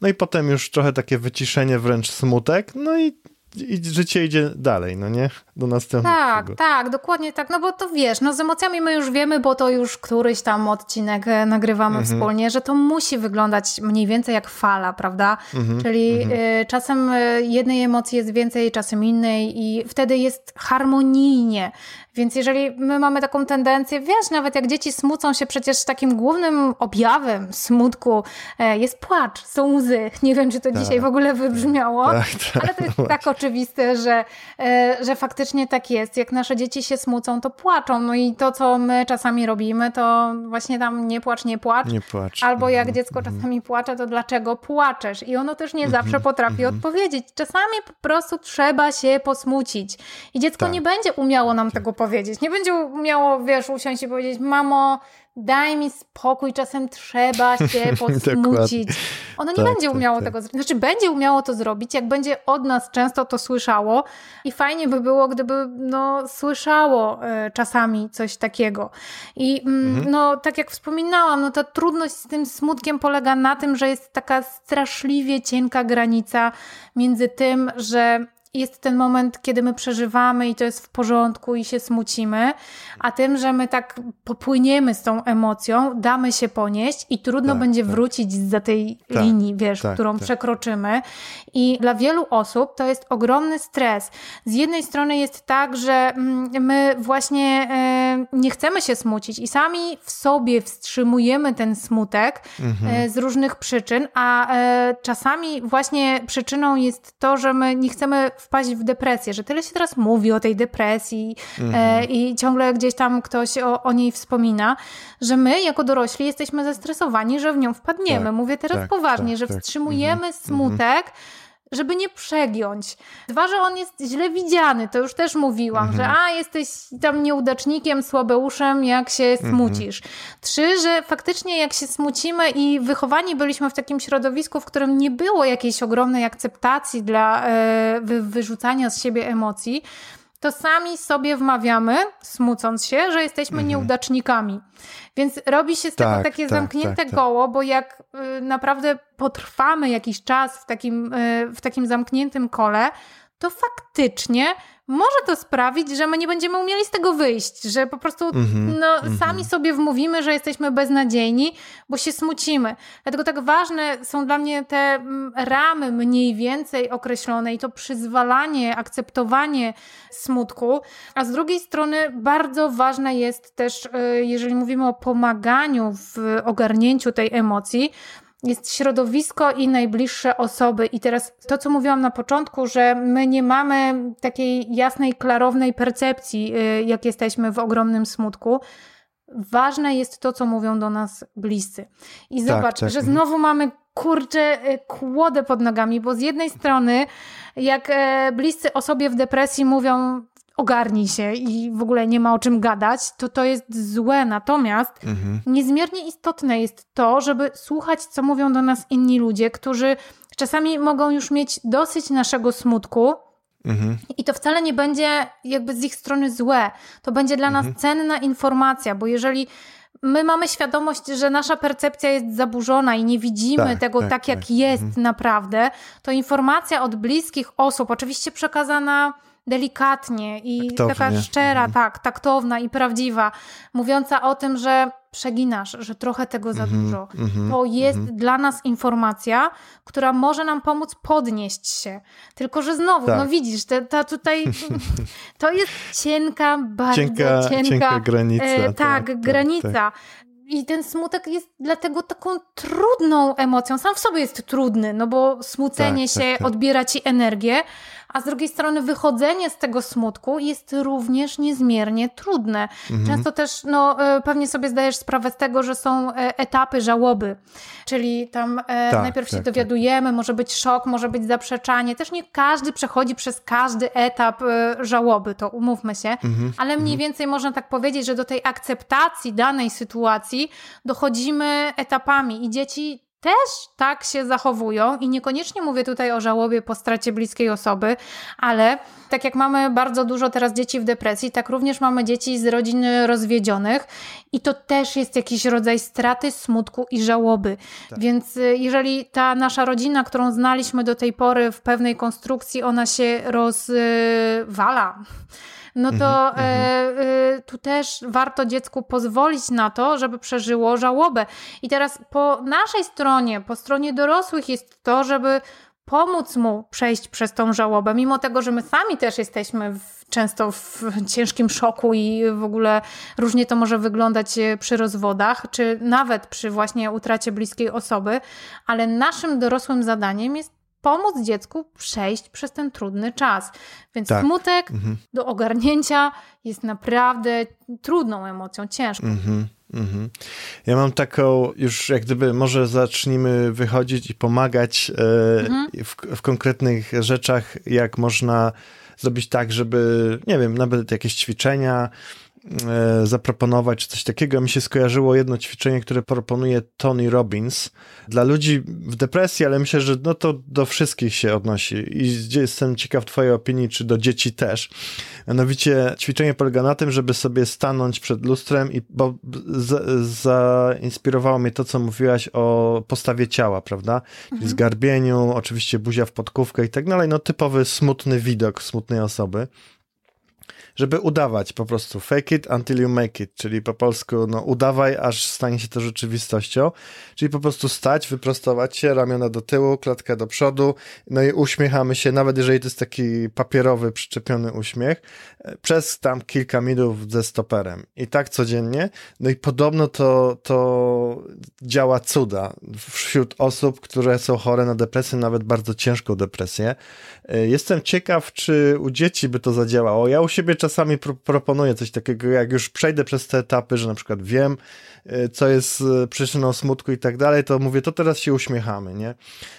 no i potem już trochę takie wyciszenie, wręcz smutek, no i i życie idzie dalej, no nie? Do następnego. Tak, tak, dokładnie tak, no bo to wiesz, no z emocjami my już wiemy, bo to już któryś tam odcinek e, nagrywamy mhm. wspólnie, że to musi wyglądać mniej więcej jak fala, prawda? Mhm. Czyli mhm. Y, czasem e, jednej emocji jest więcej, czasem innej i wtedy jest harmonijnie. Więc jeżeli my mamy taką tendencję, wiesz, nawet jak dzieci smucą się, przecież takim głównym objawem smutku e, jest płacz, są łzy. Nie wiem, czy to tak, dzisiaj w ogóle wybrzmiało, tak, tak, ale to jest tak oczywiste, że, e, że faktycznie tak jest. Jak nasze dzieci się smucą, to płaczą. No i to, co my czasami robimy, to właśnie tam nie płacz, nie płacz. Nie płacz. Albo jak mhm, dziecko mhm. czasami płacze, to dlaczego płaczesz? I ono też nie zawsze mhm, potrafi odpowiedzieć. Czasami po prostu trzeba się posmucić. I dziecko tak. nie będzie umiało nam tego powiedzieć. Nie będzie umiało, wiesz, usiąść i powiedzieć, mamo, daj mi spokój, czasem trzeba się posmucić. Ono nie tak, będzie tak, umiało tak, tego zrobić. Znaczy, będzie umiało to zrobić, jak będzie od nas często to słyszało i fajnie by było, gdyby no, słyszało y, czasami coś takiego. I mm, mhm. no, tak jak wspominałam, no ta trudność z tym smutkiem polega na tym, że jest taka straszliwie cienka granica między tym, że jest ten moment, kiedy my przeżywamy i to jest w porządku i się smucimy, a tym, że my tak popłyniemy z tą emocją, damy się ponieść i trudno tak, będzie tak. wrócić za tej tak, linii, wiesz, tak, którą tak. przekroczymy. I dla wielu osób to jest ogromny stres. Z jednej strony jest tak, że mm, my właśnie e, nie chcemy się smucić i sami w sobie wstrzymujemy ten smutek mhm. E, z różnych przyczyn, a e, czasami właśnie przyczyną jest to, że my nie chcemy wpaść w depresję, że tyle się teraz mówi o tej depresji mhm. e, i ciągle gdzieś tam ktoś o, o, niej wspomina, że my jako dorośli jesteśmy zestresowani, że w nią wpadniemy. Tak, Mówię teraz tak, poważnie, tak, że tak. wstrzymujemy mhm. Żeby nie przegiąć. Dwa, że on jest źle widziany, to już też mówiłam, mhm. że a, jesteś tam nieudacznikiem, słabeuszem, jak się mhm. smucisz. Mhm. Trzy, że faktycznie jak się smucimy i wychowani byliśmy w takim środowisku, w którym nie było jakiejś ogromnej akceptacji dla wy, wyrzucania z siebie emocji, to sami sobie wmawiamy, smucąc się, że jesteśmy mhm. nieudacznikami. Więc robi się z tego tak, takie tak, zamknięte tak, tak, koło, bo jak y, naprawdę potrwamy jakiś czas w takim, y, w takim zamkniętym kole, to faktycznie może to sprawić, że my nie będziemy umieli z tego wyjść, że po prostu mm -hmm, no, mm -hmm. sami sobie wmówimy, że jesteśmy beznadziejni, bo się smucimy. Dlatego tak ważne są dla mnie te mm, ramy mniej więcej określone i to przyzwalanie, akceptowanie smutku, a z drugiej strony bardzo ważne jest też, y, jeżeli mówimy o pomaganiu w ogarnięciu tej emocji, jest środowisko i najbliższe osoby. I teraz to, co mówiłam na początku, że my nie mamy takiej jasnej, klarownej percepcji, y, jak jesteśmy w ogromnym smutku. Ważne jest to, co mówią do nas bliscy. I tak, zobacz, tak. że mhm. znowu mamy kurczę y, kłodę pod nogami, bo z jednej strony, jak e, bliscy osobie w depresji mówią, ogarnij się i w ogóle nie ma o czym gadać, to to jest złe. Natomiast mhm. niezmiernie istotne jest to, żeby słuchać, co mówią do nas inni ludzie, którzy czasami mogą już mieć dosyć naszego smutku. Mhm. I to wcale nie będzie jakby z ich strony złe. To będzie dla mhm. nas cenna informacja, bo jeżeli my mamy świadomość, że nasza percepcja jest zaburzona i nie widzimy tak, tego tak, tak jak tak. jest mhm. naprawdę, to informacja od bliskich osób, oczywiście przekazana delikatnie i Taktownie. taka szczera, mhm. tak, taktowna i prawdziwa, mówiąca o tym, że przeginasz, że trochę tego za mhm, dużo. Mhm, to jest dla nas informacja, która może nam pomóc podnieść się. Tylko, że znowu, tak. no widzisz, ta, ta tutaj to jest cienka, bardzo cienka, cienka, cienka granica. E, tak, granica. Tak. I ten smutek jest dlatego taką trudną emocją. Sam w sobie jest trudny, no bo smucenie się odbiera ci energię, a z drugiej strony wychodzenie z tego smutku jest również niezmiernie trudne. Mhm. Często też, no, e, pewnie sobie zdajesz sprawę z tego, że są e, etapy żałoby, czyli tam e, tak, najpierw tak, się tak. dowiadujemy, tak. może być szok, może być zaprzeczanie. Też nie każdy przechodzi przez każdy etap żałoby, to umówmy się, mhm. ale mniej mhm. więcej można tak powiedzieć, że do tej akceptacji danej sytuacji dochodzimy etapami i dzieci też tak się zachowują i niekoniecznie mówię tutaj o żałobie po stracie bliskiej osoby, ale tak jak mamy bardzo dużo teraz dzieci w depresji, tak również mamy dzieci z rodzin rozwiedzionych i to też jest jakiś rodzaj straty, smutku i żałoby. Tak. Więc y, jeżeli ta nasza rodzina, którą znaliśmy do tej pory w pewnej konstrukcji, ona się rozwala, no to mhm, e, mhm. e, tu też warto dziecku pozwolić na to, żeby przeżyło żałobę. I teraz po naszej stronie, po stronie dorosłych jest to, żeby pomóc mu przejść przez tą żałobę, mimo tego, że my sami też jesteśmy w, często w ciężkim szoku i w ogóle różnie to może wyglądać e, przy rozwodach, czy nawet przy właśnie utracie bliskiej osoby, ale naszym dorosłym zadaniem jest pomóc dziecku przejść przez ten trudny czas. Więc tak. smutek mhm. do ogarnięcia jest naprawdę trudną emocją, ciężką. Mhm. Mhm. Ja mam taką, już jak gdyby, może zacznijmy wychodzić i pomagać e, mhm. w, w konkretnych rzeczach, jak można zrobić tak, żeby, nie wiem, nawet jakieś ćwiczenia, zaproponować, czy coś takiego. Mi się skojarzyło jedno ćwiczenie, które proponuje Tony Robbins dla ludzi w depresji, ale myślę, że no to do wszystkich się odnosi i jestem ciekaw twojej opinii, czy do dzieci też. Mianowicie ćwiczenie polega na tym, żeby sobie stanąć przed lustrem i bo zainspirowało mnie to, co mówiłaś o postawie ciała, prawda? Mhm. zgarbieniu, oczywiście buzia w podkówkę i tak dalej, no typowy smutny widok smutnej osoby żeby udawać po prostu fake it until you make it, czyli po polsku no udawaj, aż stanie się to rzeczywistością, czyli po prostu stać, wyprostować się, ramiona do tyłu, klatka do przodu, no i uśmiechamy się, nawet jeżeli to jest taki papierowy, przyczepiony uśmiech, e, przez tam kilka minut ze stoperem. I tak codziennie, no i podobno to, to działa cuda wśród osób, które są chore na depresję, nawet bardzo ciężką depresję. E, jestem ciekaw, czy u dzieci by to zadziałało. Ja u siebie czasami pro proponuję coś takiego, jak już przejdę przez te etapy, że na przykład wiem, y, co jest y, przyczyną smutku i tak dalej, to mówię, to teraz się uśmiechamy, nie?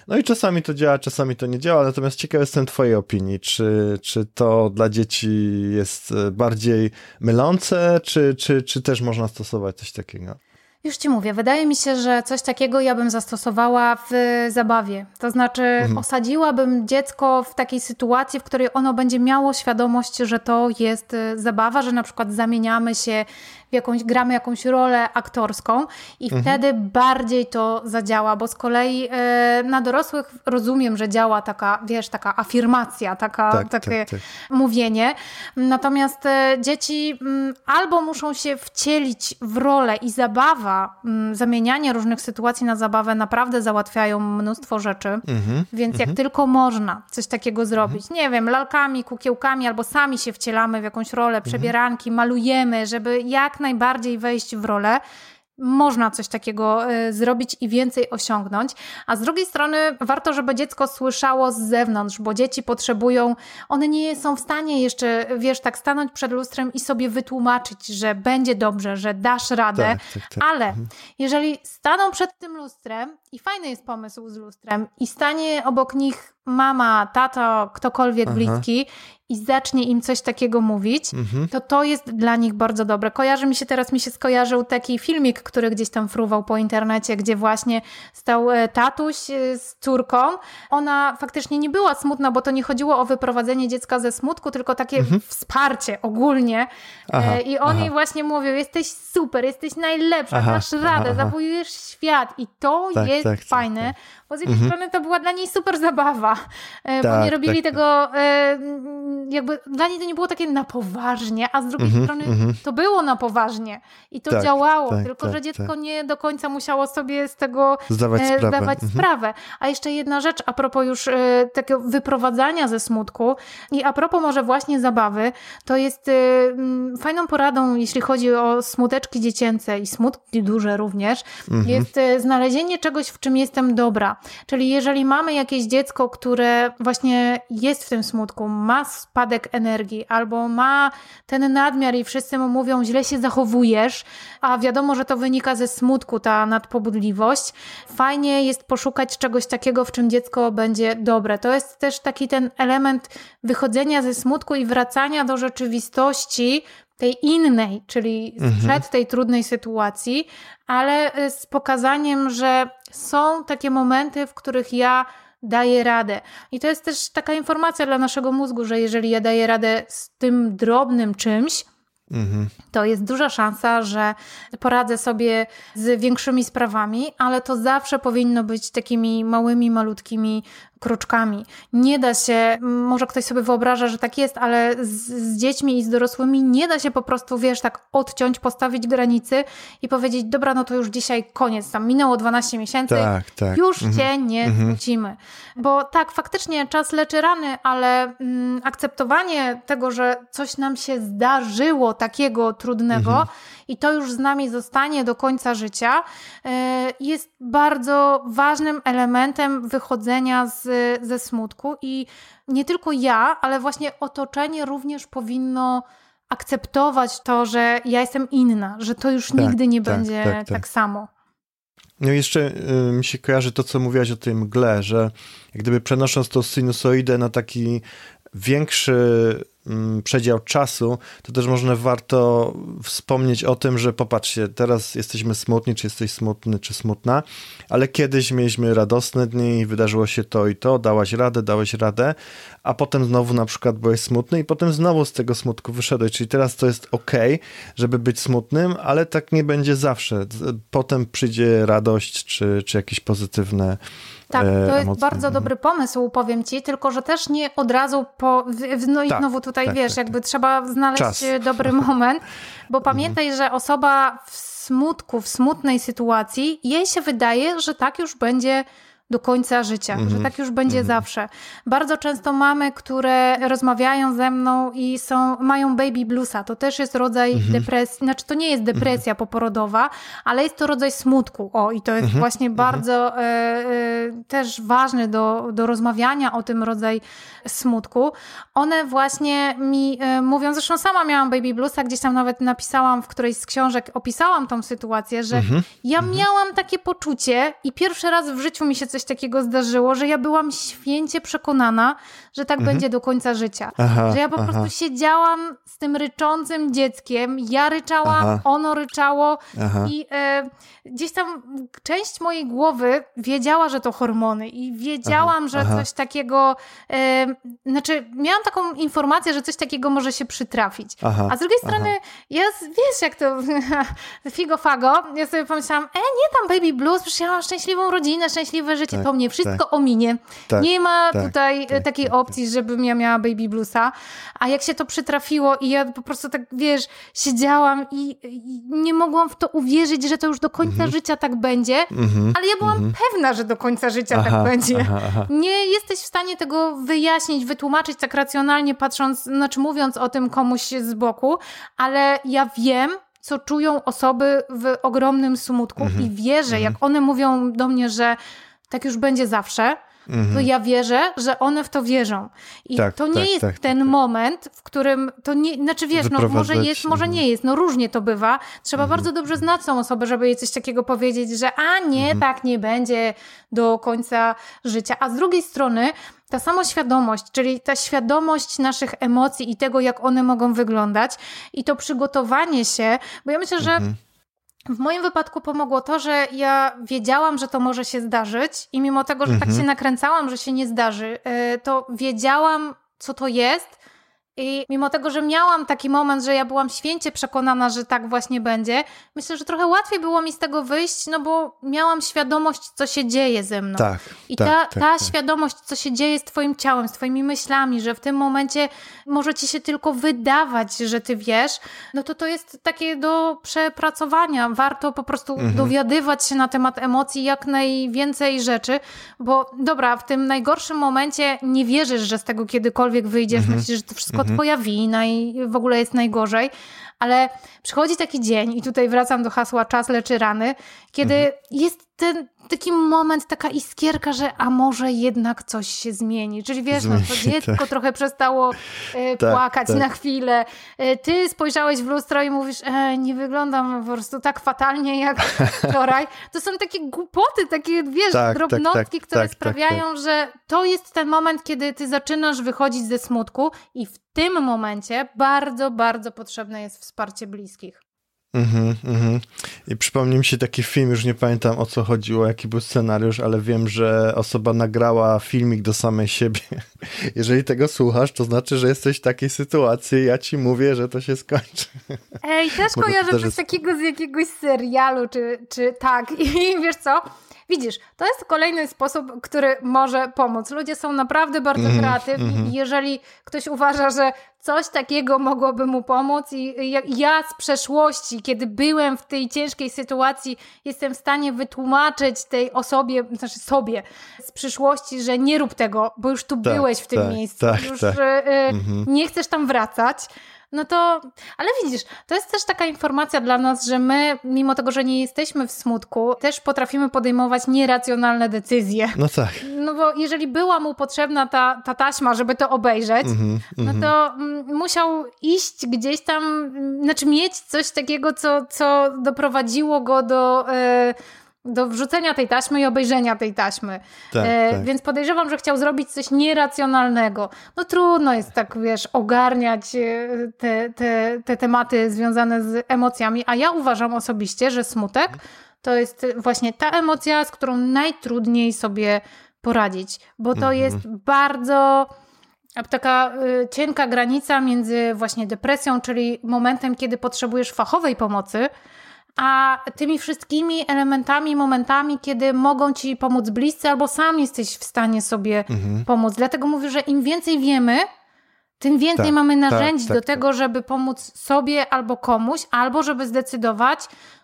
No i czasami to działa, czasami to nie działa, natomiast ciekaw jestem twojej opinii, czy, czy to dla dzieci jest y, bardziej mylące, czy, czy, czy też można stosować coś takiego? Już ci mówię, wydaje mi się, że coś takiego ja bym zastosowała w zabawie. To znaczy, mhm. osadziłabym dziecko w takiej sytuacji, w której ono będzie miało świadomość, że to jest y, zabawa, że na przykład zamieniamy się jakąś, gramy jakąś rolę aktorską i mhm. wtedy bardziej to zadziała, bo z kolei e, na dorosłych rozumiem, że działa taka, wiesz, taka afirmacja, taka, tak, takie tak, tak. mówienie. Natomiast e, dzieci mm, albo muszą się wcielić w rolę i zabawa, mm, zamienianie różnych sytuacji na zabawę naprawdę załatwiają mnóstwo rzeczy, mhm. więc jak mhm. tylko można coś takiego zrobić, nie wiem, lalkami, kukiełkami, albo sami się wcielamy w jakąś rolę, mhm. przebieranki, malujemy, żeby jak najbardziej wejść w rolę, można coś takiego y, zrobić i więcej osiągnąć. A z drugiej strony warto, żeby dziecko słyszało z zewnątrz, bo dzieci potrzebują, one nie są w stanie jeszcze, wiesz, tak stanąć przed lustrem i sobie wytłumaczyć, że będzie dobrze, że dasz radę, tak, tak, tak. ale mhm. jeżeli staną przed tym lustrem i fajny jest pomysł z lustrem i stanie obok nich mama, tato, ktokolwiek Aha. bliski i zacznie im coś takiego mówić, mhm. to to jest dla nich bardzo dobre. Kojarzy mi się teraz, mi się skojarzył taki filmik, który gdzieś tam fruwał po internecie, gdzie właśnie stał e, tatuś e, z córką. Ona faktycznie nie była smutna, bo to nie chodziło o wyprowadzenie dziecka ze smutku, tylko takie mhm. wsparcie ogólnie. E, aha, I on aha. jej właśnie mówił, jesteś super, jesteś najlepsza, aha, dasz radę, zawojujesz świat. I to tak, jest tak, tak fajne, tak, bo z jednej mhm. strony to była dla niej super zabawa, bo nie tak, robili tak, tego jakby dla niej to nie było takie na poważnie, a z drugiej -hmm, strony -hmm. to było na poważnie i to tak, działało, tak, tylko tak, że dziecko tak. nie do końca musiało sobie z tego zdawać, e, sprawę. zdawać -hmm. sprawę. A jeszcze jedna rzecz a propos już e, takiego wyprowadzania ze smutku i a propos może właśnie zabawy, to jest e, fajną poradą, jeśli chodzi o smuteczki dziecięce i smutki duże również, mhm. jest e, znalezienie czegoś, w czym jestem dobra. Czyli jeżeli mamy jakieś dziecko, które właśnie jest w tym smutku, ma spadek energii, albo ma ten nadmiar i wszyscy mu mówią, źle się zachowujesz, a wiadomo, że to wynika ze smutku, ta nadpobudliwość. Fajnie jest poszukać czegoś takiego, w czym dziecko będzie dobre. To jest też taki ten element wychodzenia ze smutku i wracania do rzeczywistości, tej innej, czyli mhm. sprzed tej trudnej sytuacji, ale z pokazaniem, że są takie momenty, w których ja daję radę. I to jest też taka informacja dla naszego mózgu, że jeżeli ja daję radę z tym drobnym czymś, mhm. to jest duża szansa, że poradzę sobie z większymi sprawami, ale to zawsze powinno być takimi małymi, malutkimi kroczkami. Nie da się, może ktoś sobie wyobraża, że tak jest, ale z, z, dziećmi i z dorosłymi nie da się po prostu, wiesz, tak odciąć, postawić granicy i powiedzieć, dobra, no to już dzisiaj koniec, tam minęło 12 miesięcy, tak, tak. już mhm. cię nie mhm. Bo tak, faktycznie czas leczy rany, ale mm, akceptowanie tego, że coś nam się zdarzyło takiego trudnego, mhm i to już z nami zostanie do końca życia, e, jest bardzo ważnym elementem wychodzenia z, ze smutku i nie tylko ja, ale właśnie otoczenie również powinno akceptować to, że ja jestem inna, że to już tak, nigdy nie tak, będzie tak, tak, tak samo. No i jeszcze y, mi się kojarzy to, co mówiłaś o tej mgle, że jak gdyby przenosząc tą sinusoidę na taki większy przedział czasu, to też można warto wspomnieć o tym, że popatrzcie, teraz jesteśmy smutni, czy jesteś smutny, czy smutna, ale kiedyś mieliśmy radosne dni, wydarzyło się to i to, dałaś radę, dałeś radę, a potem znowu na przykład byłeś smutny i potem znowu z tego smutku wyszedłeś, czyli teraz to jest ok, żeby być smutnym, ale tak nie będzie zawsze. Potem przyjdzie radość, czy, czy jakieś pozytywne tak, e, to jest bardzo mhm. dobry pomysł, powiem ci, tylko że też nie od razu po. No i tak, znowu tutaj tak, wiesz, tak, jakby tak. trzeba znaleźć Czas. dobry moment, bo mhm. pamiętaj, że osoba w smutku, w smutnej sytuacji, jej się wydaje, że tak już będzie do końca życia, mm -hmm. że mhm. tak już będzie mm -hmm. zawsze. Bardzo często mamy, które rozmawiają ze mną i są, mają baby bluesa. To też jest rodzaj mm -hmm. depresji, znaczy to nie jest depresja mhm. poporodowa, ale jest to rodzaj smutku. O, i to jest mhm. właśnie bardzo e, e, też ważny do, do rozmawiania o tym rodzaj smutku. One właśnie mi e, mówią, zresztą sama miałam baby bluesa, gdzieś tam nawet napisałam w którejś z książek, opisałam tą sytuację, że ja miałam takie poczucie i pierwszy raz w życiu mi się coś coś takiego zdarzyło, że ja byłam święcie przekonana, że tak mhm. będzie do końca życia. Aha, że ja po aha. prostu siedziałam z tym ryczącym dzieckiem, ja ryczałam, aha. ono ryczało i e, gdzieś tam część mojej głowy wiedziała, że to hormony i wiedziałam, że coś takiego, e, znaczy miałam taką informację, że coś takiego może się przytrafić. A z drugiej strony, ja, wiesz jak to figo fago, ja sobie pomyślałam, e nie tam baby blues, przecież ja mam szczęśliwą rodzinę, szczęśliwe życie, tak, to mnie wszystko tak. ominie. Tak, nie ma tak, tutaj tak, takiej tak, opcji, żebym ja miała baby bluesa. A jak się to przytrafiło i ja po prostu tak, wiesz, siedziałam i, i nie mogłam w to uwierzyć, że to już do końca mhm. życia tak będzie, mhm. ale ja byłam mhm. pewna, że do końca życia tak aha, tak będzie. Aha, aha. Nie jesteś w stanie tego wyjaśnić, wytłumaczyć tak racjonalnie patrząc, znaczy mówiąc o tym komuś z boku, ale ja wiem, co czują osoby w ogromnym smutku mhm. i wierzę, jak one mówią do mnie, że tak już będzie zawsze, mhm. to ja wierzę, że one w to wierzą. I tak, to nie tak, jest tak, ten tak. moment, w którym to nie, znaczy wiesz, no może jest, może nie jest, no różnie to bywa. Trzeba mhm. bardzo dobrze znać tą osobę, żeby jej coś takiego powiedzieć, że a nie, mhm. tak nie będzie do końca życia. A z drugiej strony ta samoświadomość, czyli ta świadomość naszych emocji i tego, jak one mogą wyglądać i to przygotowanie się, bo ja myślę, że mhm. W moim wypadku pomogło to, że ja wiedziałam, że to może się zdarzyć, i mimo tego, że tak mhm. tak się nakręcałam, że się nie zdarzy, y, to wiedziałam, co to jest i mimo tego, że miałam taki moment, że ja byłam święcie przekonana, że tak właśnie będzie, myślę, że trochę łatwiej było mi z tego wyjść, no bo miałam świadomość, co się dzieje ze mną. Tak. I tak, ta, tak, ta tak. świadomość, co się dzieje z Twoim ciałem, z Twoimi myślami, że w tym momencie może Ci się tylko wydawać, że Ty wiesz, no to to jest takie do przepracowania. Warto po prostu mhm. dowiadywać się na temat emocji jak najwięcej rzeczy, bo dobra, w tym najgorszym momencie nie wierzysz, że z tego kiedykolwiek wyjdziesz, mhm. myślisz, że to wszystko mhm. twoja wina i w ogóle jest najgorzej, ale przychodzi taki dzień i tutaj wracam do hasła czas leczy rany, kiedy mhm. jest ten taki moment, taka iskierka, że a może jednak coś się zmieni. Czyli wiesz, no, to dziecko tak. trochę przestało e, tak, płakać tak. na chwilę. E, ty spojrzałeś w lustro i mówisz, e, nie wyglądam po prostu tak fatalnie jak wczoraj. To są takie głupoty, takie wiesz, tak, tak, drobnotki, tak, które sprawiają, że to jest ten moment, kiedy ty zaczynasz wychodzić ze smutku i w tym momencie bardzo, bardzo potrzebne jest wsparcie bliskich. Mhm, mhm. I przypomni mi się taki film, już nie pamiętam o co chodziło, jaki był scenariusz, ale wiem, że osoba nagrała filmik do samej siebie. Jeżeli tego słuchasz, to znaczy, że jesteś w takiej sytuacji, ja ci mówię, że to się skończy. Ej, też kojarzę coś takiego z jakiegoś serialu, czy, czy tak. I wiesz co? Widzisz, to jest kolejny sposób, który może pomóc. Ludzie są naprawdę bardzo mm, kreatywni mm. jeżeli ktoś uważa, że coś takiego mogłoby mu pomóc i ja z przeszłości, kiedy byłem w tej ciężkiej sytuacji, jestem w stanie wytłumaczyć tej osobie, znaczy sobie z przyszłości, że nie rób tego, bo już tu tak, byłeś w tym tak, miejscu, tak, już tak. Y, mm -hmm. nie chcesz tam wracać no to, ale widzisz, to jest też taka informacja dla nas, że my, mimo tego, że nie jesteśmy w smutku, też potrafimy podejmować nieracjonalne decyzje. No tak. No bo jeżeli była mu potrzebna ta, ta taśma, żeby to obejrzeć, mm -hmm, no mm -hmm. to mm, musiał iść gdzieś tam, mm, znaczy mieć coś takiego, co, co doprowadziło go do. Yy, do wrzucenia tej taśmy i obejrzenia tej taśmy. Tak, e, tak. Więc podejrzewam, że chciał zrobić coś nieracjonalnego. No trudno jest tak, wiesz, ogarniać e, te, te, te tematy związane z emocjami, a ja uważam osobiście, że smutek to jest właśnie ta emocja, z którą najtrudniej sobie poradzić, bo to mhm. jest bardzo taka y, cienka granica między właśnie depresją, czyli momentem, kiedy potrzebujesz fachowej pomocy, a tymi wszystkimi elementami, momentami, kiedy mogą ci pomóc bliscy, albo sam jesteś w stanie sobie mhm. pomóc. Dlatego mówię, że im więcej wiemy, tym więcej tak, mamy narzędzi tak, tak, do tego, tak. żeby pomóc sobie albo komuś, albo żeby zdecydować,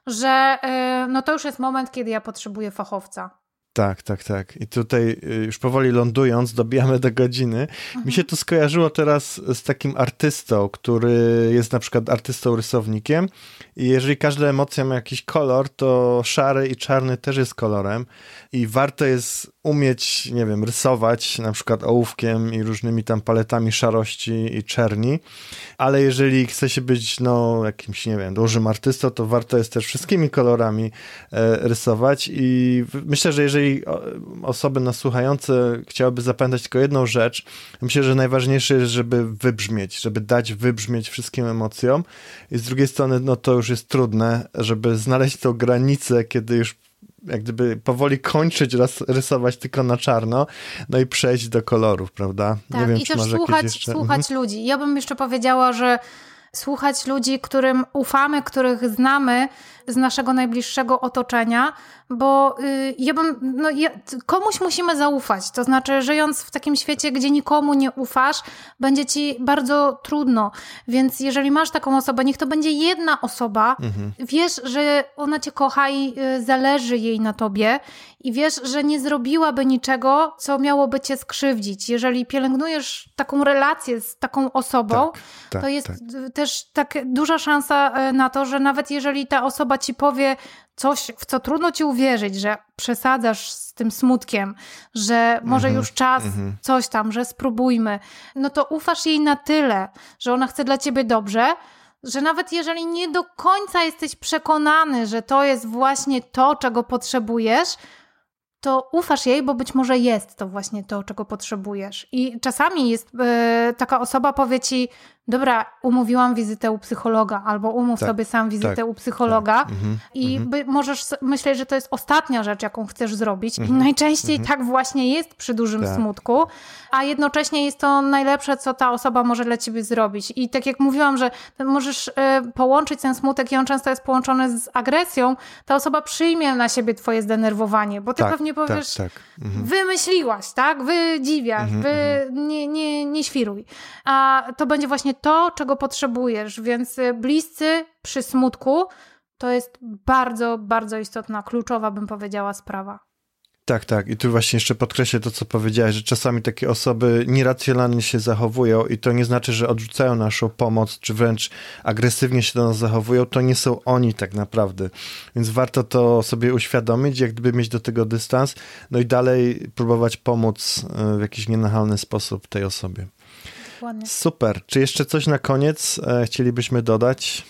że yy, no to już jest moment, kiedy ja potrzebuję fachowca. Tak, tak, tak. I tutaj y, już powoli lądując, dobijamy do godziny. Mhm. Mi się to skojarzyło teraz z takim artystą, który jest na przykład artystą rysownikiem i jeżeli każda emocja ma jakiś kolor, to szary i czarny też jest kolorem i warto jest umieć, nie wiem, rysować na przykład ołówkiem i różnymi tam paletami szarości i czerni, ale jeżeli chce się być, no, jakimś, nie wiem, dużym artystą, to warto jest też wszystkimi kolorami e, rysować i myślę, że jeżeli osoby nas słuchające chciałyby zapamiętać tylko jedną rzecz, myślę, że najważniejsze jest, żeby wybrzmieć, żeby dać wybrzmieć wszystkim emocjom i z drugiej strony, no to już jest trudne, żeby znaleźć tą granicę, kiedy już jak gdyby powoli kończyć rysować tylko na czarno, no i przejść do kolorów, prawda? Tak, Nie wiem, i czy też słuchać, jeszcze... słuchać mhm. ludzi. Ja bym jeszcze powiedziała, że słuchać ludzi, którym ufamy, których znamy z naszego najbliższego otoczenia, bo y, ja bym, no, ja, komuś musimy zaufać. To znaczy, żyjąc w takim świecie, gdzie nikomu nie ufasz, będzie ci bardzo trudno. Więc jeżeli masz taką osobę, niech to będzie jedna osoba, mhm. wiesz, że ona cię kocha i y, zależy jej na tobie i wiesz, że nie zrobiłaby niczego, co miałoby cię skrzywdzić. Jeżeli pielęgnujesz taką relację z taką osobą, tak, tak, to jest tak. też tak duża szansa y, na to, że nawet jeżeli ta osoba ci powie coś, w co trudno ci uwierzyć, że przesadzasz z tym smutkiem, że może mm -hmm, już czas mm -hmm. coś tam, że spróbujmy, no to ufasz jej na tyle, że ona chce dla ciebie dobrze, że nawet jeżeli nie do końca jesteś przekonany, że to jest właśnie to, czego potrzebujesz, to ufasz jej, bo być może jest to właśnie to, czego potrzebujesz. I czasami jest yy, taka osoba powie ci, dobra, umówiłam wizytę u psychologa, albo umów tak, sobie sam wizytę tak, u psychologa tak, mhm, i mhm. możesz myśleć, że to jest ostatnia rzecz, jaką chcesz zrobić i mhm, najczęściej tak właśnie jest przy dużym tak. smutku, a jednocześnie jest to najlepsze, co ta osoba może dla ciebie zrobić. I tak jak mówiłam, że możesz y, połączyć ten smutek i on często jest połączony z agresją, ta osoba przyjmie na siebie twoje zdenerwowanie, bo ty tak, pewnie powiesz, tak, wymyśliłaś, tak, wydziwiasz, wy nie, nie, nie świruj. A to będzie właśnie to, czego potrzebujesz, więc y, bliscy przy smutku to jest bardzo, bardzo istotna, kluczowa, bym powiedziała, sprawa. Tak, tak. I tu właśnie jeszcze podkreślę to, co powiedziałeś, że czasami takie osoby nieracjonalnie się zachowują i to nie znaczy, że odrzucają naszą pomoc, czy wręcz agresywnie się do nas zachowują. To nie są oni tak naprawdę. Więc warto to sobie uświadomić, jak gdyby mieć do tego dystans, no i dalej próbować pomóc y, w jakiś nienachalny sposób tej osobie. Super. Czy jeszcze coś na koniec e, chcielibyśmy dodać?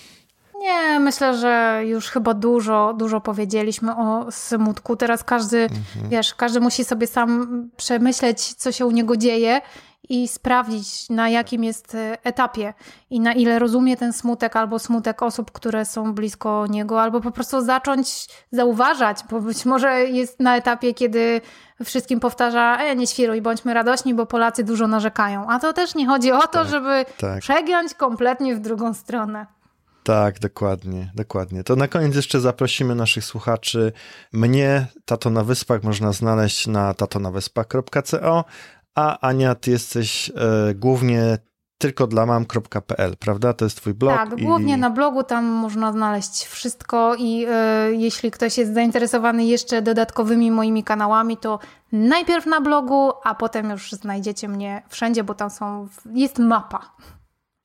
Nie, myślę, że już chyba dużo, dużo powiedzieliśmy o smutku. Teraz każdy, mhm. wiesz, każdy musi sobie sam przemyśleć, co się u niego dzieje i sprawdzić, na jakim jest e, etapie i na ile rozumie ten smutek albo smutek osób, które są blisko niego, albo po prostu zacząć zauważać, bo być może jest na etapie, kiedy wszystkim powtarza, e, nie świruj, bądźmy radośni, bo Polacy dużo narzekają. A to też nie chodzi o to, tak, żeby tak. przegiąć kompletnie w drugą stronę. Tak, dokładnie, dokładnie. To na koniec jeszcze zaprosimy naszych słuchaczy. Mnie, Tato na Wyspach, można znaleźć na tatonawyspach.co, a Ania, ty jesteś e, głównie tylko dla mam.pl, prawda? To jest twój blog. Tak, i... głównie na blogu tam można znaleźć wszystko i e, jeśli ktoś jest zainteresowany jeszcze dodatkowymi moimi kanałami, to najpierw na blogu, a potem już znajdziecie mnie wszędzie, bo tam są, jest mapa.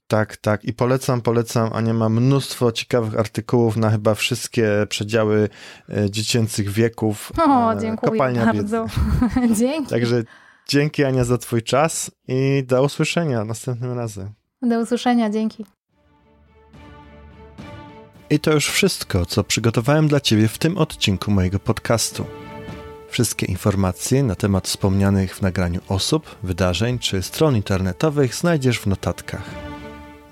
Tak, tak. I polecam, polecam. Ania ma mnóstwo ciekawych artykułów na chyba wszystkie przedziały e, dziecięcych wieków. O, e, dziękuję Kopalnia bardzo. Dzięki. Także dzięki Ania za twój czas i do usłyszenia następnym razem. Do usłyszenia, dzięki. I to już wszystko, co przygotowałem dla Ciebie w tym odcinku mojego podcastu. Wszystkie informacje na temat wspomnianych w nagraniu osób, wydarzeń czy stron internetowych znajdziesz w notatkach.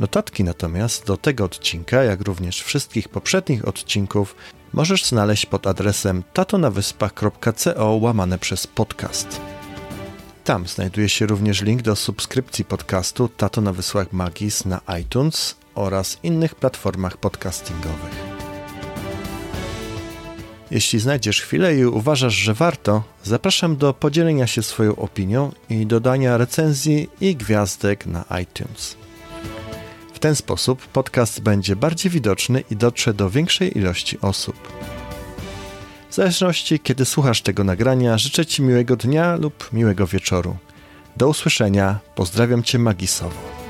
Notatki natomiast do tego odcinka, jak również wszystkich poprzednich odcinków, możesz znaleźć pod adresem tatonawyspach.co łamane przez podcast. Tam znajduje się również link do subskrypcji podcastu Tato na Wysłach Magis na iTunes oraz innych platformach podcastingowych. Jeśli znajdziesz chwilę i uważasz, że warto, zapraszam do podzielenia się swoją opinią i dodania recenzji i gwiazdek na iTunes ten sposób podcast będzie bardziej widoczny i dotrze do większej ilości osób. W zależności kiedy słuchasz tego nagrania, życzę Ci miłego dnia lub miłego wieczoru. Do usłyszenia, pozdrawiam Cię magisowo.